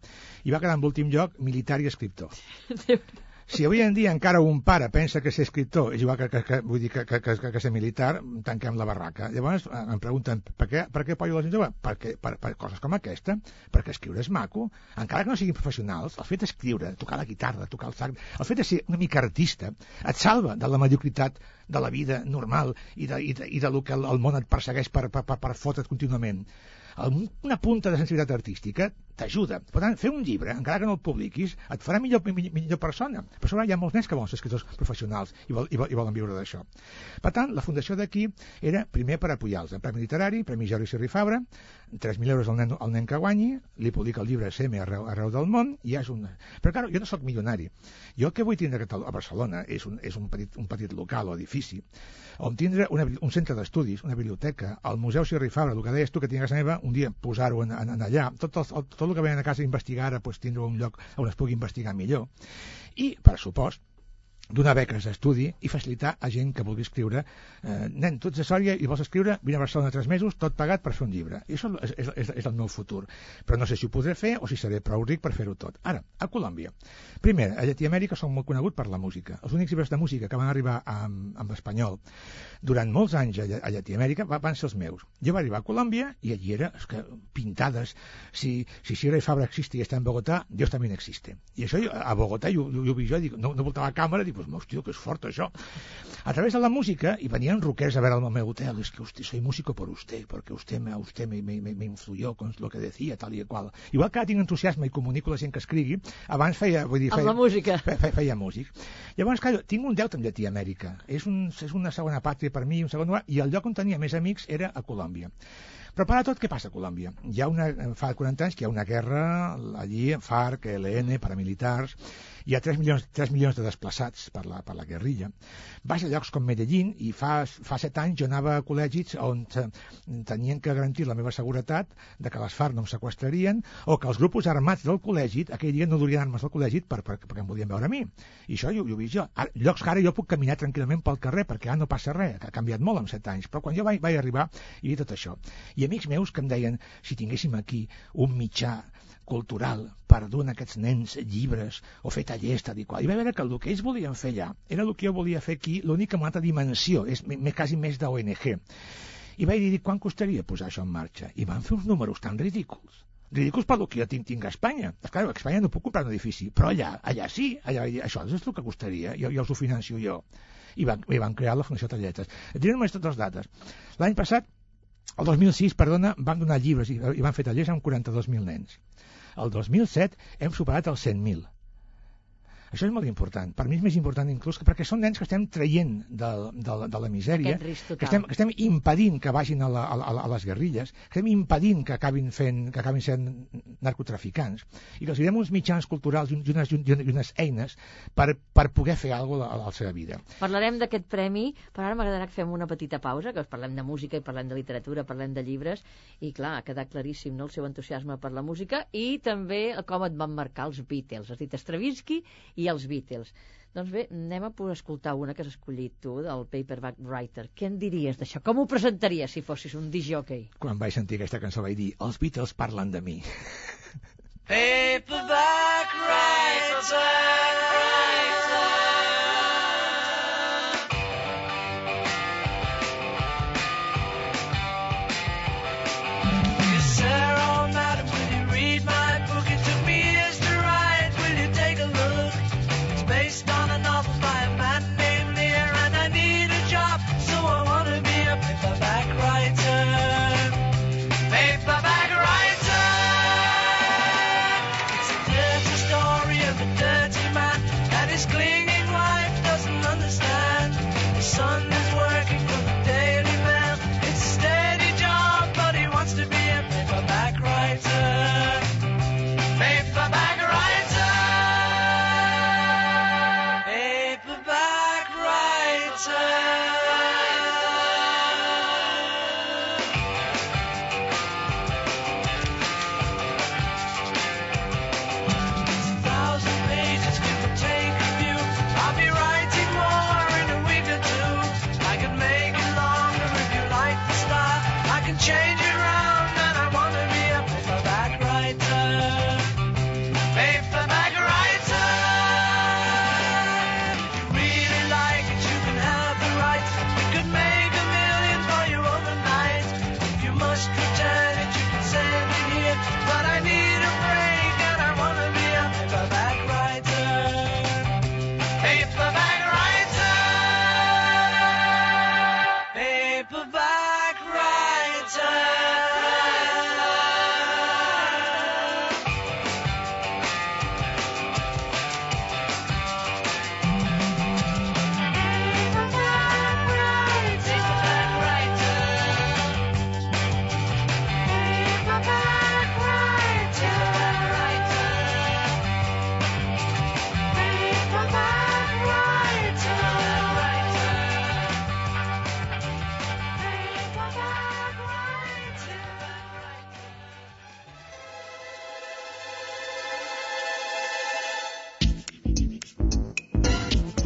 I va quedar en l'últim lloc militar i escriptor. [LAUGHS] Si avui en dia encara un pare pensa que ser escriptor és igual que, que, que vull dir que, que, que, que ser militar, tanquem la barraca. Llavors em pregunten per què, per què apoyo la gent jove? Perquè, per, per coses com aquesta, perquè escriure és maco, encara que no siguin professionals, el fet d'escriure, tocar la guitarra, tocar el sac, el fet de ser una mica artista, et salva de la mediocritat de la vida normal i de, i de, i de lo que el, el món et persegueix per, per, per, per fotre't contínuament. Una punta de sensibilitat artística t'ajuda. Per tant, fer un llibre, encara que no el publiquis, et farà millor, millor, persona. Per sobre hi ha molts nens que volen ser escriptors professionals i, vol, i, vol, i volen viure d'això. Per tant, la fundació d'aquí era primer per apoyar-los. El Premi Literari, Premi Jordi Sirri Fabra, 3.000 euros al nen, al nen que guanyi, li publica el llibre SEME arreu, arreu del món, i ja és un... Però, clar, jo no sóc milionari. Jo el que vull tindre a Catalu- a Barcelona és un, és un, petit, un petit local o edifici on tindre una, un centre d'estudis, una biblioteca, el Museu Sirri Fabra, el que deies tu que tinc a casa meva, un dia posar-ho en, en, en allà, tot el, tot el que venen a casa a investigar ara, pues, tindre un lloc on es pugui investigar millor. I, per supost, donar beques d'estudi i facilitar a gent que vulgui escriure eh, nen, tu ets de Sòria i vols escriure? Vine a Barcelona tres mesos, tot pagat per fer un llibre. I això és, és, és, el meu futur. Però no sé si ho podré fer o si seré prou ric per fer-ho tot. Ara, a Colòmbia. Primer, a Llatinoamèrica som molt conegut per la música. Els únics llibres de música que van arribar amb, amb espanyol durant molts anys a, a Llatinoamèrica va- van ser els meus. Jo vaig arribar a Colòmbia i allí era és que, pintades. Si, si Sierra i Fabra existe y está en Bogotá Dios también existe i això jo, a Bogotà jo, jo, jo, jo dic, no, no voltava a càmera dic, pues, hòstia, que és fort això. A través de la música i venien rockers a veure el meu hotel es que usted, soy músico por usted porque usted me, usted me, me, me, influyó con lo que decía tal i qual igual que ara tinc entusiasme i comunico a la gent que escrigui abans feia, vull dir, feia, la música. fe, fe, feia músic. Llavors clar, tinc un deute amb Llatinoamèrica és, un, és una segona pàtria per mi un segon lugar, i el lloc on tenia més amics era a Colòmbia. Però per a tot, què passa a Colòmbia? Hi ha una, fa 40 anys que hi ha una guerra allí, FARC, ELN, paramilitars, hi ha 3 milions, 3 milions de desplaçats per la, per la guerrilla. Vas a llocs com Medellín i fa, fa 7 anys jo anava a col·legis on tenien que garantir la meva seguretat de que les FARC no em sequestrarien o que els grupos armats del col·legi aquell dia no durien armes al col·legi per, per, perquè em volien veure a mi. I això jo, jo ho vist jo. Ara, llocs que ara jo puc caminar tranquil·lament pel carrer perquè ara no passa res, que ha canviat molt en 7 anys. Però quan jo vaig, vaig arribar hi havia tot això. I amics meus que em deien si tinguéssim aquí un mitjà cultural per donar a aquests nens llibres o fer tallers tal i qual. I va veure que el que ells volien fer allà era el que jo volia fer aquí, l'única una altra dimensió, és quasi més d'ONG. I vaig dir, quan costaria posar això en marxa? I van fer uns números tan ridículs ridículs pel que jo tinc, tinc a Espanya. Clar, a Espanya no puc comprar un edifici, però allà, allà sí, allà, això és el que costaria, jo, jo us ho financio jo. I van, i van crear la Fundació Talletes. Et diré només totes les dates. L'any passat, el 2006, perdona, van donar llibres i, i van fer tallers amb 42.000 nens. El 2007 hem superat els 100.000. Això és molt important. Per mi és més important inclús que perquè són nens que estem traient de, de, de la misèria, que estem, que estem impedint que vagin a, la, a, a les guerrilles, que estem impedint que acabin, fent, que acabin sent narcotraficants, i que els donem uns mitjans culturals i unes, i unes eines per, per poder fer alguna cosa a, a la seva vida. Parlarem d'aquest premi, però ara m'agradarà que fem una petita pausa, que parlem de música i parlem de literatura, parlem de llibres, i clar, ha quedat claríssim no, el seu entusiasme per la música i també com et van marcar els Beatles. Has dit Stravinsky i i els Beatles. Doncs bé, anem a poder escoltar una que has escollit tu, del Paperback Writer. Què en diries d'això? Com ho presentaries si fossis un disjockey? Quan vaig sentir aquesta cançó vaig dir, els Beatles parlen de mi. Paperback Writer, writer.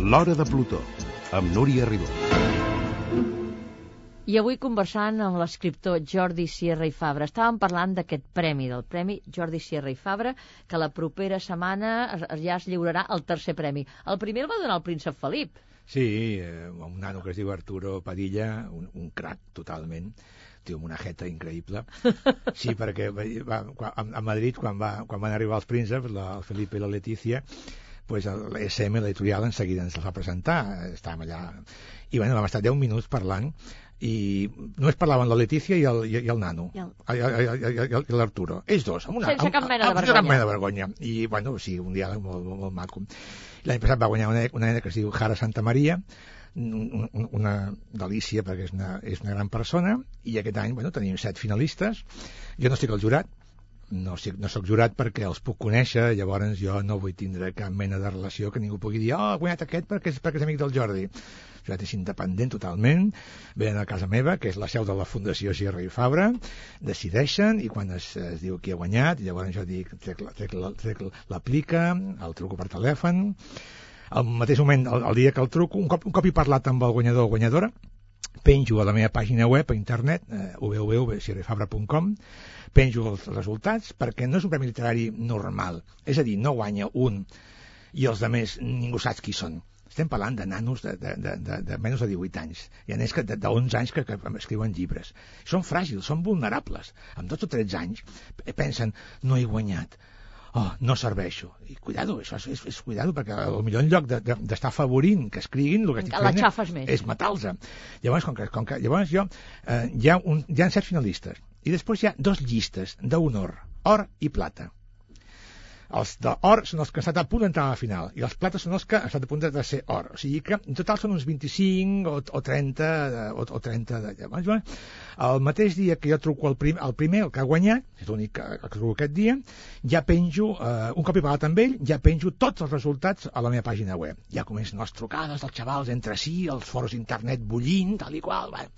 L'Hora de Plutó, amb Núria Ribó. I avui conversant amb l'escriptor Jordi Sierra i Fabra. Estàvem parlant d'aquest premi, del premi Jordi Sierra i Fabra, que la propera setmana ja es lliurarà el tercer premi. El primer el va donar el príncep Felip. Sí, eh, un nano que es diu Arturo Padilla, un, un crac totalment tio amb una jeta increïble. [LAUGHS] Sí, perquè va, a, a Madrid, quan, va, quan van arribar els prínceps, la, el Felipe i la Letícia, pues l'ESM, l'editorial, en seguida ens el va presentar, estàvem allà, i bueno, vam estar 10 minuts parlant, i només parlaven la Letícia i el, i, i el nano, i l'Arturo. Ells dos, amb una, Sense cap mena de vergonya. Cap mena de vergonya. I, bueno, sí, un diàleg molt, molt, molt maco. L'any passat va guanyar una, una nena que es diu Jara Santa Maria, una, una delícia perquè és una, és una gran persona, i aquest any, bueno, tenim set finalistes. Jo no estic al jurat, no, no sóc jurat perquè els puc conèixer, llavors jo no vull tindre cap mena de relació que ningú pugui dir oh, guanyat aquest perquè és, perquè és amic del Jordi. Jo és independent totalment, venen a casa meva, que és la seu de la Fundació Sierra i Fabra, decideixen i quan es, es diu qui ha guanyat, llavors jo dic, trec, trec, trec l'aplica, el truco per telèfon, al mateix moment, el, el dia que el truco, un cop, un cop he parlat amb el guanyador o guanyadora, penjo a la meva pàgina web a internet, eh, penjo els resultats perquè no és un premi literari normal. És a dir, no guanya un i els altres ningú sap qui són. Estem parlant de nanos de, de, de, de, de menys de 18 anys. Hi ha nens que, de, de 11 anys que, que escriuen llibres. Són fràgils, són vulnerables. Amb 12 o 13 anys eh, pensen, no he guanyat, oh, no serveixo. I cuidado, això és, és, és cuidado, perquè millor en lloc d'estar de, d'estar afavorint que escriguin, el que estic fent més. és matar-los. Llavors, com que, com que, llavors jo, eh, hi, ha un, hi ha set finalistes, i després hi ha dos llistes d'honor, or i plata. Els d'or són els que han estat a punt d'entrar a la final i els plates són els que han estat a punt de ser or. O sigui que en total són uns 25 o, o 30 de, o, o 30 de llavors. El mateix dia que jo truco el, prim, el primer, el que ha guanyat, és l'únic que, que truco aquest dia, ja penjo, eh, un cop he parlat amb ell, ja penjo tots els resultats a la meva pàgina web. Ja comencen les trucades dels xavals entre si, els foros d'internet bullint, tal i qual. Va.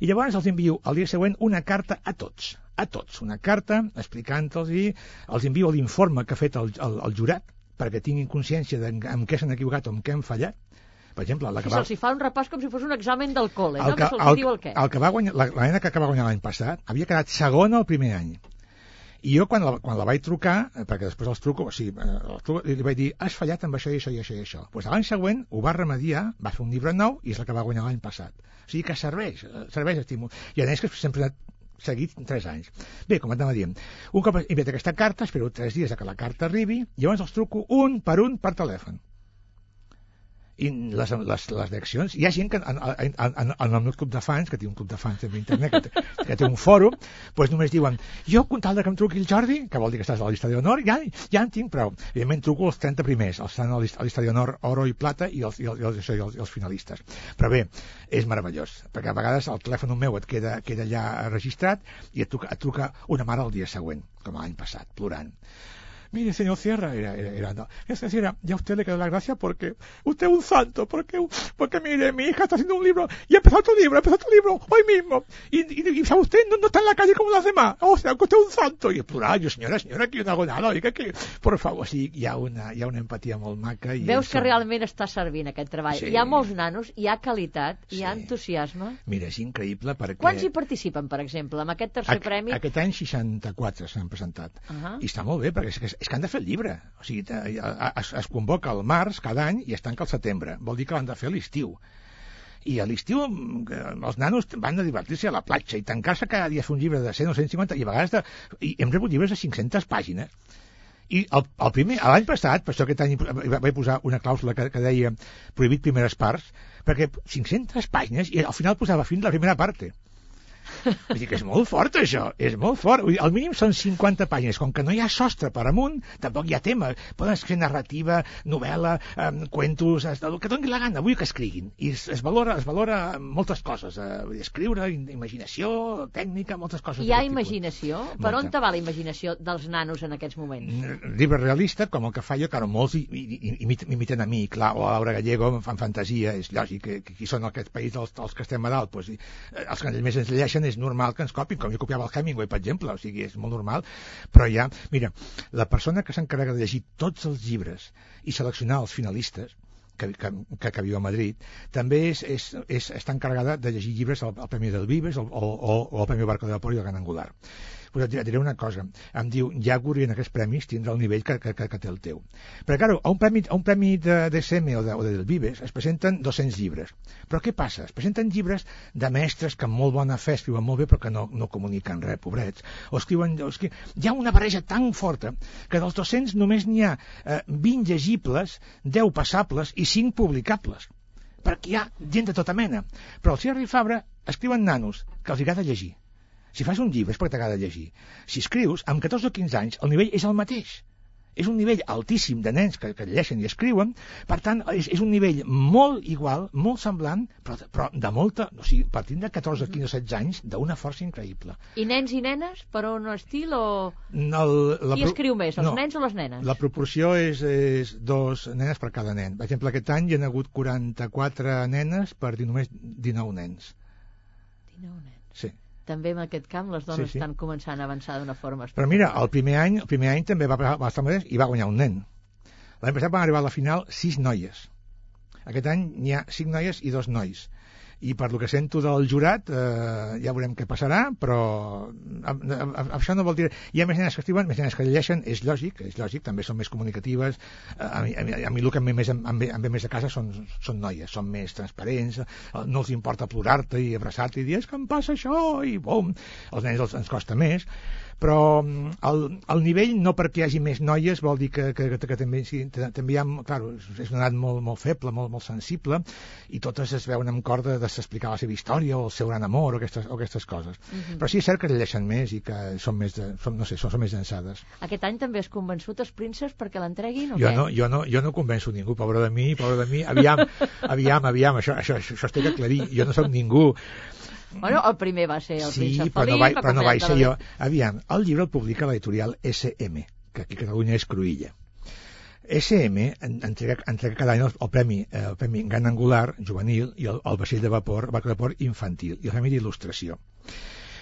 I llavors els envio al dia següent una carta a tots, a tots, una carta explicant-los i els envio l'informe que ha fet el, el, el jurat perquè tinguin consciència de en què s'han equivocat o en què han fallat. Per exemple, la Si que va, se'ls hi fa un repàs com si fos un examen del col·le, no? el Que que, se'ls el, diu el què. el que va guanyar, la, la nena que va guanyar l'any passat havia quedat segona el primer any. I jo quan la, quan la vaig trucar, eh, perquè després els truco, o sigui, eh, els truco, li vaig dir, has fallat amb això i això i això i això. Pues l'any següent ho va remediar, va fer un llibre nou i és el que va guanyar l'any passat. O sigui que serveix, eh, serveix estímul. I a més que sempre seguit 3 anys. Bé, com anava dient, un cop he enviat aquesta carta, espero 3 dies que la carta arribi, llavors els truco un per un per telèfon i les, les, les reaccions, hi ha gent que en, en, en, en el meu club de fans, que té un club de fans en internet, que té, que té un fòrum, doncs només diuen, jo con tal que em truqui el Jordi, que vol dir que estàs a la llista d'honor, ja, ja en tinc prou. Evidentment truco els 30 primers, els estan a la llista, d'honor oro i plata i els, i, els, i, els, i, els, i els finalistes. Però bé, és meravellós, perquè a vegades el telèfon meu et queda, queda ja registrat i et truca, et truca una mare el dia següent, com l'any passat, plorant. Mire, señor Sierra, era, era, era, no. Es decir, ya a usted le quedó la gracia porque usted es un santo, porque, porque mire, mi hija está haciendo un libro y ha empezado otro libro, ha empezado otro libro hoy mismo. Y, y, y sabe usted, no, no está en la calle como los demás. O sea, que usted es un santo. Y plural, yo, señora, señora, que yo no hago nada, oiga, que, por favor, sí, hi ha una, hi ha una empatia molt maca. I Veus que realment està servint aquest treball. Sí. Hi ha molts nanos, hi ha qualitat, hi ha Sí. entusiasme. Mira, és increïble perquè... Quants hi participen, per exemple, amb aquest tercer Aqu- premi? Aquest any 64 s'han presentat. Ah. I està molt bé, perquè és que, és que han de fer el llibre. O sigui, te- es, es convoca al març cada any i es tanca al setembre. Vol dir que l'han de fer a l'estiu. I a l'estiu mm, els nanos van a divertir-se a la platja i tancar-se cada dia a fer un llibre de 100 o 150 i a vegades de, i hem rebut llibres de 500 pàgines i el, el primer, l'any passat, per això aquest any va- vaig posar una clàusula que, que deia prohibit primeres parts, perquè 500 pàgines i al final posava fins la primera parte. Vull dir que és molt fort, això, és molt fort. Vull dir, al mínim són 50 pàgines. Com que no hi ha sostre per amunt, tampoc hi ha tema. Poden escriure narrativa, novel·la, eh, cuentos, el que doni la gana, vull que escriguin. I es, es, valora, es valora moltes coses. Eh, vull dir, escriure, in- imaginació, tècnica, moltes coses. Hi ha d'aquest tipus. imaginació? Per on Molta. te va la imaginació dels nanos en aquests moments? Mm, llibre realista, com el que fa jo, que ara molts i- i- i- imit- m'imiten a mi, clar, o a Laura Gallego em fan fantasia, és lògic, que, que qui són aquest país dels, dels que estem a dalt, doncs, i, eh, els que més ens llegeixen és normal que ens copin, com jo copiava el Hemingway, per exemple, o sigui, és molt normal, però ja, mira, la persona que s'encarrega de llegir tots els llibres i seleccionar els finalistes, que, que, que, que viu a Madrid, també és, és, és, està encarregada de llegir llibres al, al Premi del Vives o, o, o, al Premi Barco de Vapor i el Gran Angular. Pues et diré- una cosa, em diu, ja en aquests premis tindrà el nivell que, que, que, que té el teu. Però, claro, a un premi, a un premi de DSM o, de, o de del Vives es presenten 200 llibres. Però què passa? Es presenten llibres de mestres que amb molt bona fe escriuen molt bé però que no, no comuniquen res, pobrets. O escriuen, o escriuen... Hi ha una barreja tan forta que dels 200 només n'hi ha eh, 20 llegibles, 10 passables i 5 publicables perquè hi ha gent de tota mena. Però el Sierra i Fabra escriuen nanos que els agrada llegir. Si fas un llibre és perquè t'agrada llegir. Si escrius, amb 14 o 15 anys, el nivell és el mateix. és un nivell altíssim de nens que, que llegeixen i escriuen, per tant, és, és un nivell molt igual, molt semblant, però, però de molta, o sigui, partint de 14, 15 o 16 anys, d'una força increïble. I nens i nenes, per on estil o... El, la Qui escriu més, els no, nens o les nenes? La proporció és, és dos nenes per cada nen. Per exemple, aquest any hi ha hagut 44 nenes per només 19 nens. 19 nens. Sí. També en aquest camp les dones Sí, sí. estan començant a avançar d'una forma Però mira, el primer any, el primer any també va, va estar molt bé i va guanyar un nen. L'any passat van arribar a la final sis noies. Aquest any n'hi ha cinc noies i dos nois. I per lo que sento del jurat, eh, ja veurem què passarà, però a, a, a, això no vol dir... Hi ha més nenes que escriuen, més nenes que llegeixen, és lògic, és lògic, també són més comunicatives. Eh, A mi, a mi, a mi el que em ve més, em, em ve més de casa són, són noies, són més transparents, eh, no els importa plorar-te i abraçar-te i dir, és que em passa això, i bum, els nens els, ens costa més però mm, el, el nivell no perquè hi hagi més noies vol dir que, que, que, que també, sí, també hi ha, clar, és una edat molt, molt feble, molt, molt sensible i totes es veuen amb cor de, de s'explicar la seva història o el seu gran amor o aquestes, o aquestes coses. Però sí és cert que llegeixen més i que són més, de, són, no sé, són, són més llançades. Aquest any també has convençut els prínceps perquè l'entreguin o jo què? no, jo, no, jo no convenço ningú, pobre de mi, pobre de mi, aviam, [LAUGHS] aviam, aviam, això, això, això, això es té que aclarir, jo no sóc ningú, Bueno, el primer va ser el sí, príncep però no, Felip, va però no vaig ser jo. Aviam, el llibre el publica l'editorial SM, que aquí a Catalunya és Cruïlla. SM en- entrega, entrega cada any el, el premi, eh, el premi Gran Angular juvenil i el, el vaixell de vapor, barco de vapor infantil i el premi d'il·lustració.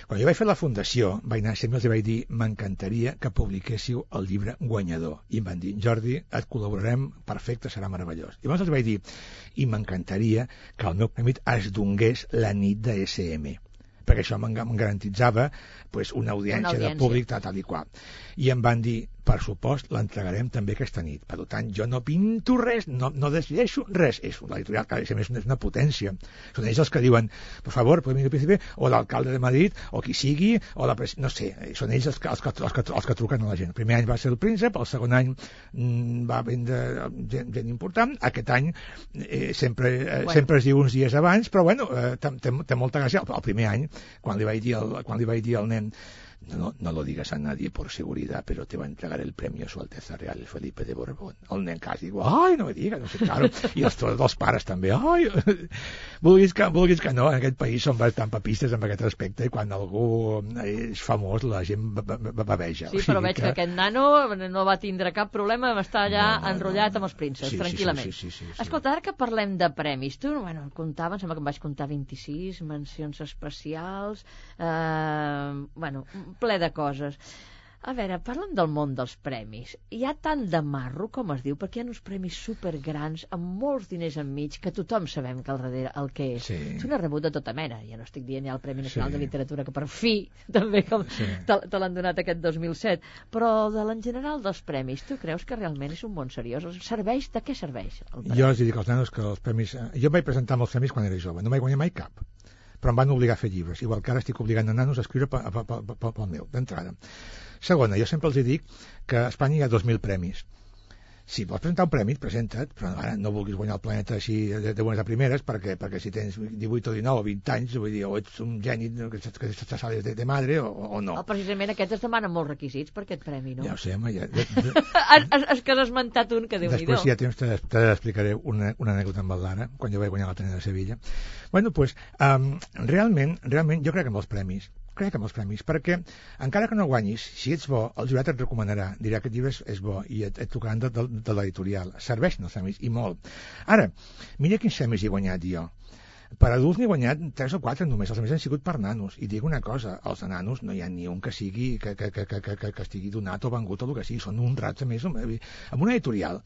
Quan jo vaig fer la fundació, vaig anar sempre els vaig dir m'encantaria que publiquéssiu el llibre guanyador. I em van dir, Jordi, et col·laborarem, perfecte, serà meravellós. I llavors els vaig dir, i m'encantaria que el meu premi es donés la nit de SM perquè això me'n garantitzava pues, una audiència, Una audiència. de públic tal, tal i qual. I em van dir, per supost, l'entregarem també aquesta nit. Per tant, jo no pinto res, no, no decideixo res. És l'editorial que a més és una potència. Són ells els que diuen, per favor, podem ir al príncipe, o l'alcalde de Madrid, o qui sigui, o la pres... no sé, són ells els que, els, que, els, que, els que truquen a la gent. El primer any va ser el príncep, el segon any mm, va vindre gent, gent important, aquest any eh, sempre, eh, Bueno. sempre es diu uns dies abans, però bueno, eh, té, té, molta gràcia. El, el primer any, quan li vaig dir al, quan li vaig dir al nen no, no lo digas a nadie por seguridad, pero te va a entregar el premio Su Alteza Real Felipe de Borbón. El nen quasi diu, ai, no me digas, no sé, claro. I els, els pares també, ai, [LAUGHS] vulguis que, vulguis que no, en aquest país són bastant papistes en aquest aspecte i quan algú és famós la gent ba- ba- ba- baveja. Sí, però veig que... aquest nano no va tindre cap problema en estar allà No, no, enrotllat no, no. amb els prínceps, Sí, sí, sí, tranquil·lament. sí, sí, sí, sí. Escolta, ara que parlem de premis, tu, bueno, comptava, em sembla que em vaig comptar 26 mencions especials, eh, bueno, ple de coses. A veure, parla'm del món dels premis. Hi ha tant de marro, com es diu, perquè hi ha uns premis supergrans amb molts diners enmig que tothom sabem que al darrere el que és. Sí. Tu n'has rebut de tota mena. Ja no estic dient ja el Premi Nacional Sí. de Literatura, que per fi [LAUGHS] també com Sí. te, te l'han donat aquest 2007. Però de l'en general dels premis, tu creus que realment és un món seriós? Serveix? De què serveix el premi? Jo els dic als nanos que els premis... eh, Jo em vaig presentar amb els premis quan era jove, no vaig guanyar mai cap però em van obligar a fer llibres, igual que ara estic obligant a nanos a escriure pel, meu, d'entrada. Segona, jo sempre els dic que a Espanya hi ha 2.000 premis. Si vols presentar un premi, presenta't, però ara no vulguis guanyar el planeta així de, de bones a primeres, perquè, perquè si tens 18 o 19 o 20 anys, vull dir, o ets un geni que, que, que te sales de, de madre o, o no. Oh, precisament aquests es demanen molts requisits per aquest premi, no? Ja ho sé, home, ja, [LAUGHS] has, has que has esmentat un que déu nhi Després, si hi ha temps, te- t'explicaré una, una anècdota amb el Lara, quan jo vaig guanyar la Tenia de Sevilla. Bueno, pues, um, realment, realment, jo crec que amb els premis, crec amb els premis, perquè encara que no guanyis, si ets bo, el jurat et recomanarà, dirà que aquest llibre és, és bo i et, et tocaran de, de, de l'editorial. Serveixen els premis, i molt. Ara, mira quins premis he guanyat jo. Per adults n'he guanyat 3 o 4 només, els més han sigut per nanos. I dic una cosa, els de nanos no hi ha ni un que sigui que, que, que, que, que, que estigui donat o vengut o el que sigui, són un a més. Amb una editorial,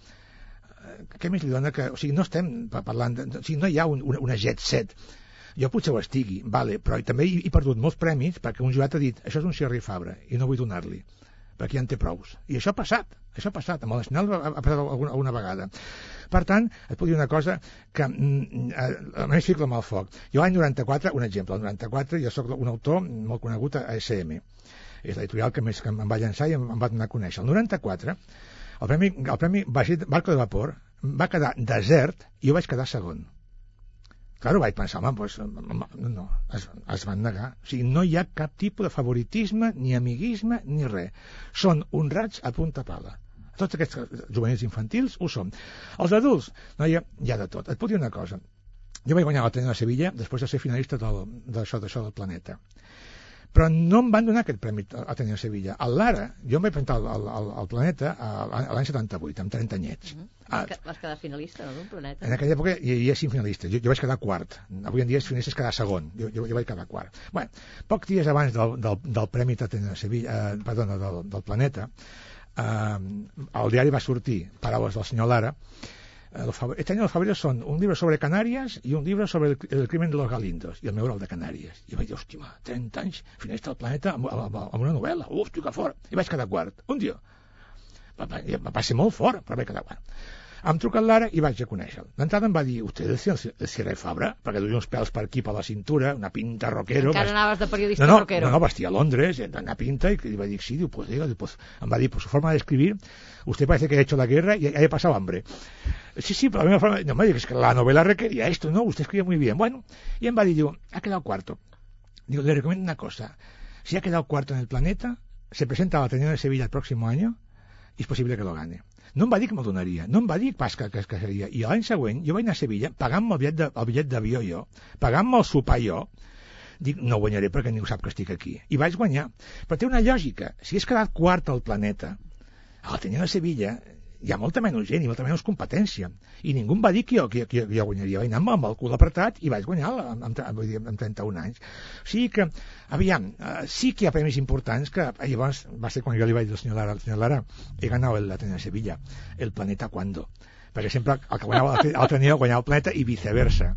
eh, què més li dona que... O sigui, no estem pa- parlant... De, o sigui, no hi ha un, una, una jet set. Jo potser ho estigui, vale, però també he, he perdut molts premis perquè un jurat ha dit això és un Xerri Fabra i no vull donar-li perquè ja en té prous. I això ha passat, això ha passat, amb el Nacional ha, ha passat alguna, alguna vegada. Per tant, et puc dir una cosa que mm, eh, a més fico amb el foc. Jo l'any 94, un exemple, el 94 jo sóc un autor molt conegut a SM. És l'editorial que més que em va llançar i em, em va donar a conèixer. El 94, el premi, el premi Barco de Vapor va quedar desert i jo vaig quedar segon. Claro, vaig pensar, home, pues, no, no, es, es van negar. O sigui, no hi ha cap tipus de favoritisme, ni amiguisme, ni res. Són honrats a punta pala. Tots aquests juvenils infantils ho som. Els adults, noia, hi ha de tot. Et puc dir una cosa. Jo vaig guanyar l'Ateneu de Sevilla després de ser finalista d'això d'això del planeta. Però no em van donar aquest premi a Ateneu de Sevilla. Al Lara, jo em vaig presentar al, al, al, planeta a- a l'any 78, amb 30 anyets. Ah, Vas que- Vas quedar finalista, no, d'un planeta. en aquella època hi havia cinc finalistes. Jo, jo vaig quedar quart. Avui en dia els finalistes quedar segon. Jo, jo, jo vaig quedar quart. Bueno, pocs dies abans del, del, del Premi Tatena Sevilla, eh, perdona, del, del Planeta, eh, al diari va sortir paraules del senyor Lara. Eh, este año los favoritos son un libro sobre Canarias y un libro sobre el, el crimen de los Galindos. I el meu era el de Canàries. I vaig dir, hòstia, 30 anys, finalista del Planeta amb, amb, amb una novel·la. Hòstia, que fort. I vaig quedar quart. Un dia. Va, va, va ser molt fort, però vaig quedar quart. Em truca Lara i vaig a conèixer-lo. D'entrada em va dir, usted es el, Sierra Fabra, perquè duia uns pèls per aquí per la cintura, una pinta rockero. Encara vest- anaves de periodista no, no, rockero. no, no, vestia a Londres, eh, una pinta, y que iba a decir, sí, digo, pues, diga, pues, em va dir, por su forma de escribir, usted parece que ha hecho la guerra y haya pasado hambre. Sí, sí, pero a mí me forma, no me digas que la novela requería esto, ¿no? Usted escribe muy bien. Bueno, y va dir, digo, ha quedado cuarto. Digo, le recomiendo una cosa. Si ha quedado cuarto en el planeta, se presenta a la Ateneo de Sevilla el próximo año y es posible que lo gane. No em va dir que me'l donaria, no em va dir pas que, que, que seria. I l'any següent jo vaig anar a Sevilla pagant-me el bitllet de- el bitllet d'avió jo, pagant-me el sopar jo, dic, no guanyaré perquè ningú sap que estic aquí. I vaig guanyar. Però té una lògica. Si has quedat quart al planeta, a l'Ateneu de Sevilla hi ha molta menys gent i molta menys competència. I ningú em va dir que jo, que, que, que jo guanyaria. Vaig anar amb el cul apretat i vaig guanyar amb, amb, amb, amb 31 anys. O sigui que, aviam, eh, sí que hi ha premis importants que eh, llavors va ser quan jo li vaig dir al senyor Lara, al senyor Lara, he ganado el Ateneo de Sevilla, el planeta cuando perquè sempre el que guanyava dia guanyava el planeta i viceversa.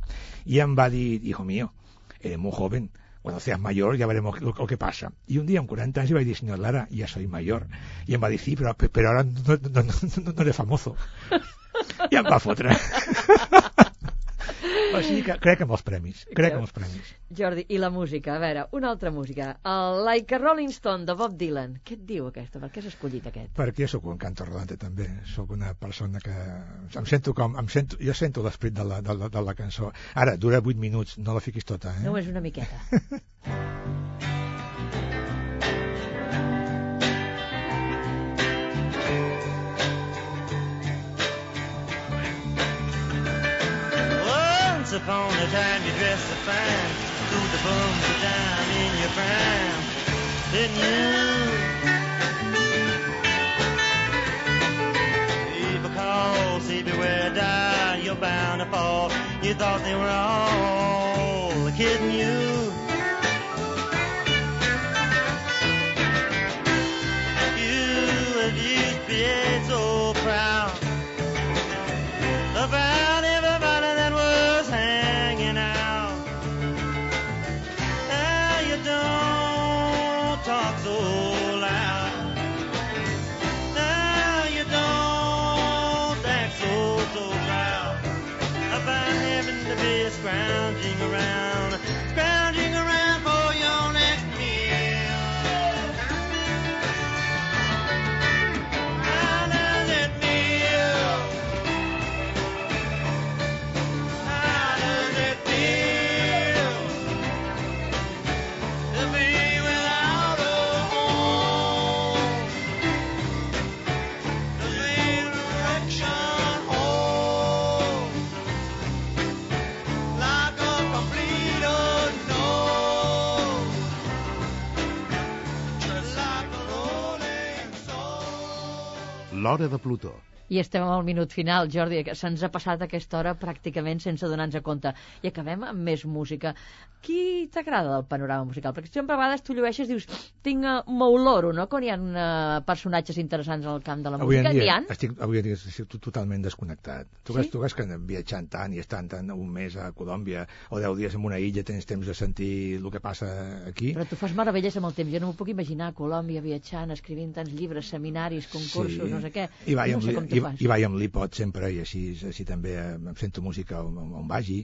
I em va dir, hijo mío, eres muy joven, cuando seas mayor ya veremos lo, lo que pasa. Y un día, en 40 años, iba a decir, señor Lara, ya soy mayor. Y em va dir, sí, pero, pero ahora no, no, no, no, eres famoso. [LAUGHS] Em va fotre. [LAUGHS] o sigui que crec en els premis. Crec en els premis. Jordi, i la música? A veure, una altra música. El Like a Rolling Stone, de Bob Dylan. Què et diu aquesta? Per què has escollit aquest? Perquè jo sóc un canto rodante també. Sóc una persona que em sento com... Em sento, jo sento l'esperit de, la, de, la, de la cançó. Ara, dura 8 minuts, no la fiquis tota, eh? Només una miqueta. [LAUGHS] Once upon a time you dressed so fine, threw the bums of dime in your prime, didn't you? See beware, die, you're bound to fall. You thought they were all kidding. You L'Hora de Plutó. I estem al minut final, Jordi, que se'ns ha passat aquesta hora pràcticament sense donar-nos compte. I acabem amb més música. Qui t'agrada del panorama musical? Perquè sempre a vegades tu llueixes i dius tinc m'oloro, no? Quan hi ha uh, personatges interessants al camp de la Avui música. Dia, estic, avui en dia estic to- totalment desconnectat. Tu, Sí? sí? tu creus que viatjant tant i estant tant un mes a Colòmbia o 10 dies en una illa tens temps de sentir el que passa aquí? Però tu fas meravelles amb el temps. Jo no m'ho puc imaginar a Colòmbia viatjant, escrivint tants llibres, seminaris, concursos, no sé què. I vaig, no sé com t'ho i, i vaig amb l'iPod sempre i així, així també eh, em sento música on, on vagi,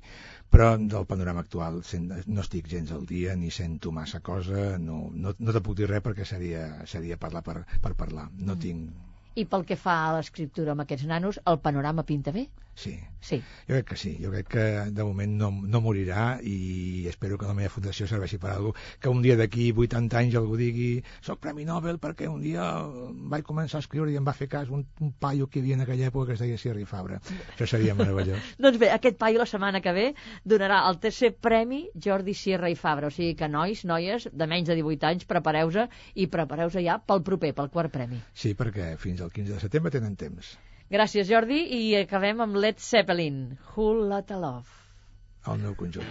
però del panorama actual sent, no estic gens al dia ni sento massa cosa, no, no, no te puc dir res perquè seria, seria parlar per, per parlar. No Mm. tinc... I pel que fa a l'escriptura amb aquests nanos, el panorama pinta bé? Sí. Sí. Jo crec que sí, jo crec que de moment no, no morirà i espero que la meva fundació serveixi per a algú que un dia d'aquí 80 anys algú digui soc Premi Nobel perquè un dia vaig començar a escriure i em va fer cas un, un paio que hi havia en aquella època que es deia Sierra i Fabra. Això seria meravellós. [LAUGHS] Doncs bé, aquest paio la setmana que ve donarà el tercer premi Jordi Sierra i Fabra. O sigui que nois, noies, de menys de 18 anys, prepareu-se i prepareu-se ja pel proper, pel quart premi. Sí, perquè fins al 15 de setembre tenen temps. Gràcies, Jordi, i acabem amb Led Zeppelin, Whole Lotta Love. al meu conjunt.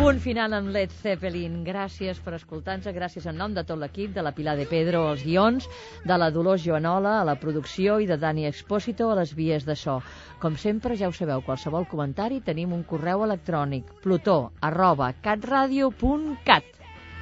Punt final amb Led Zeppelin. Gràcies per escoltar-nos, gràcies en nom de tot l'equip, de la Pilar de Pedro als guions, de la Dolors Joanola a la producció i de Dani Expósito a les vies de so. Com sempre, ja ho sabeu, qualsevol comentari tenim un correu electrònic plutó arroba catradio.cat.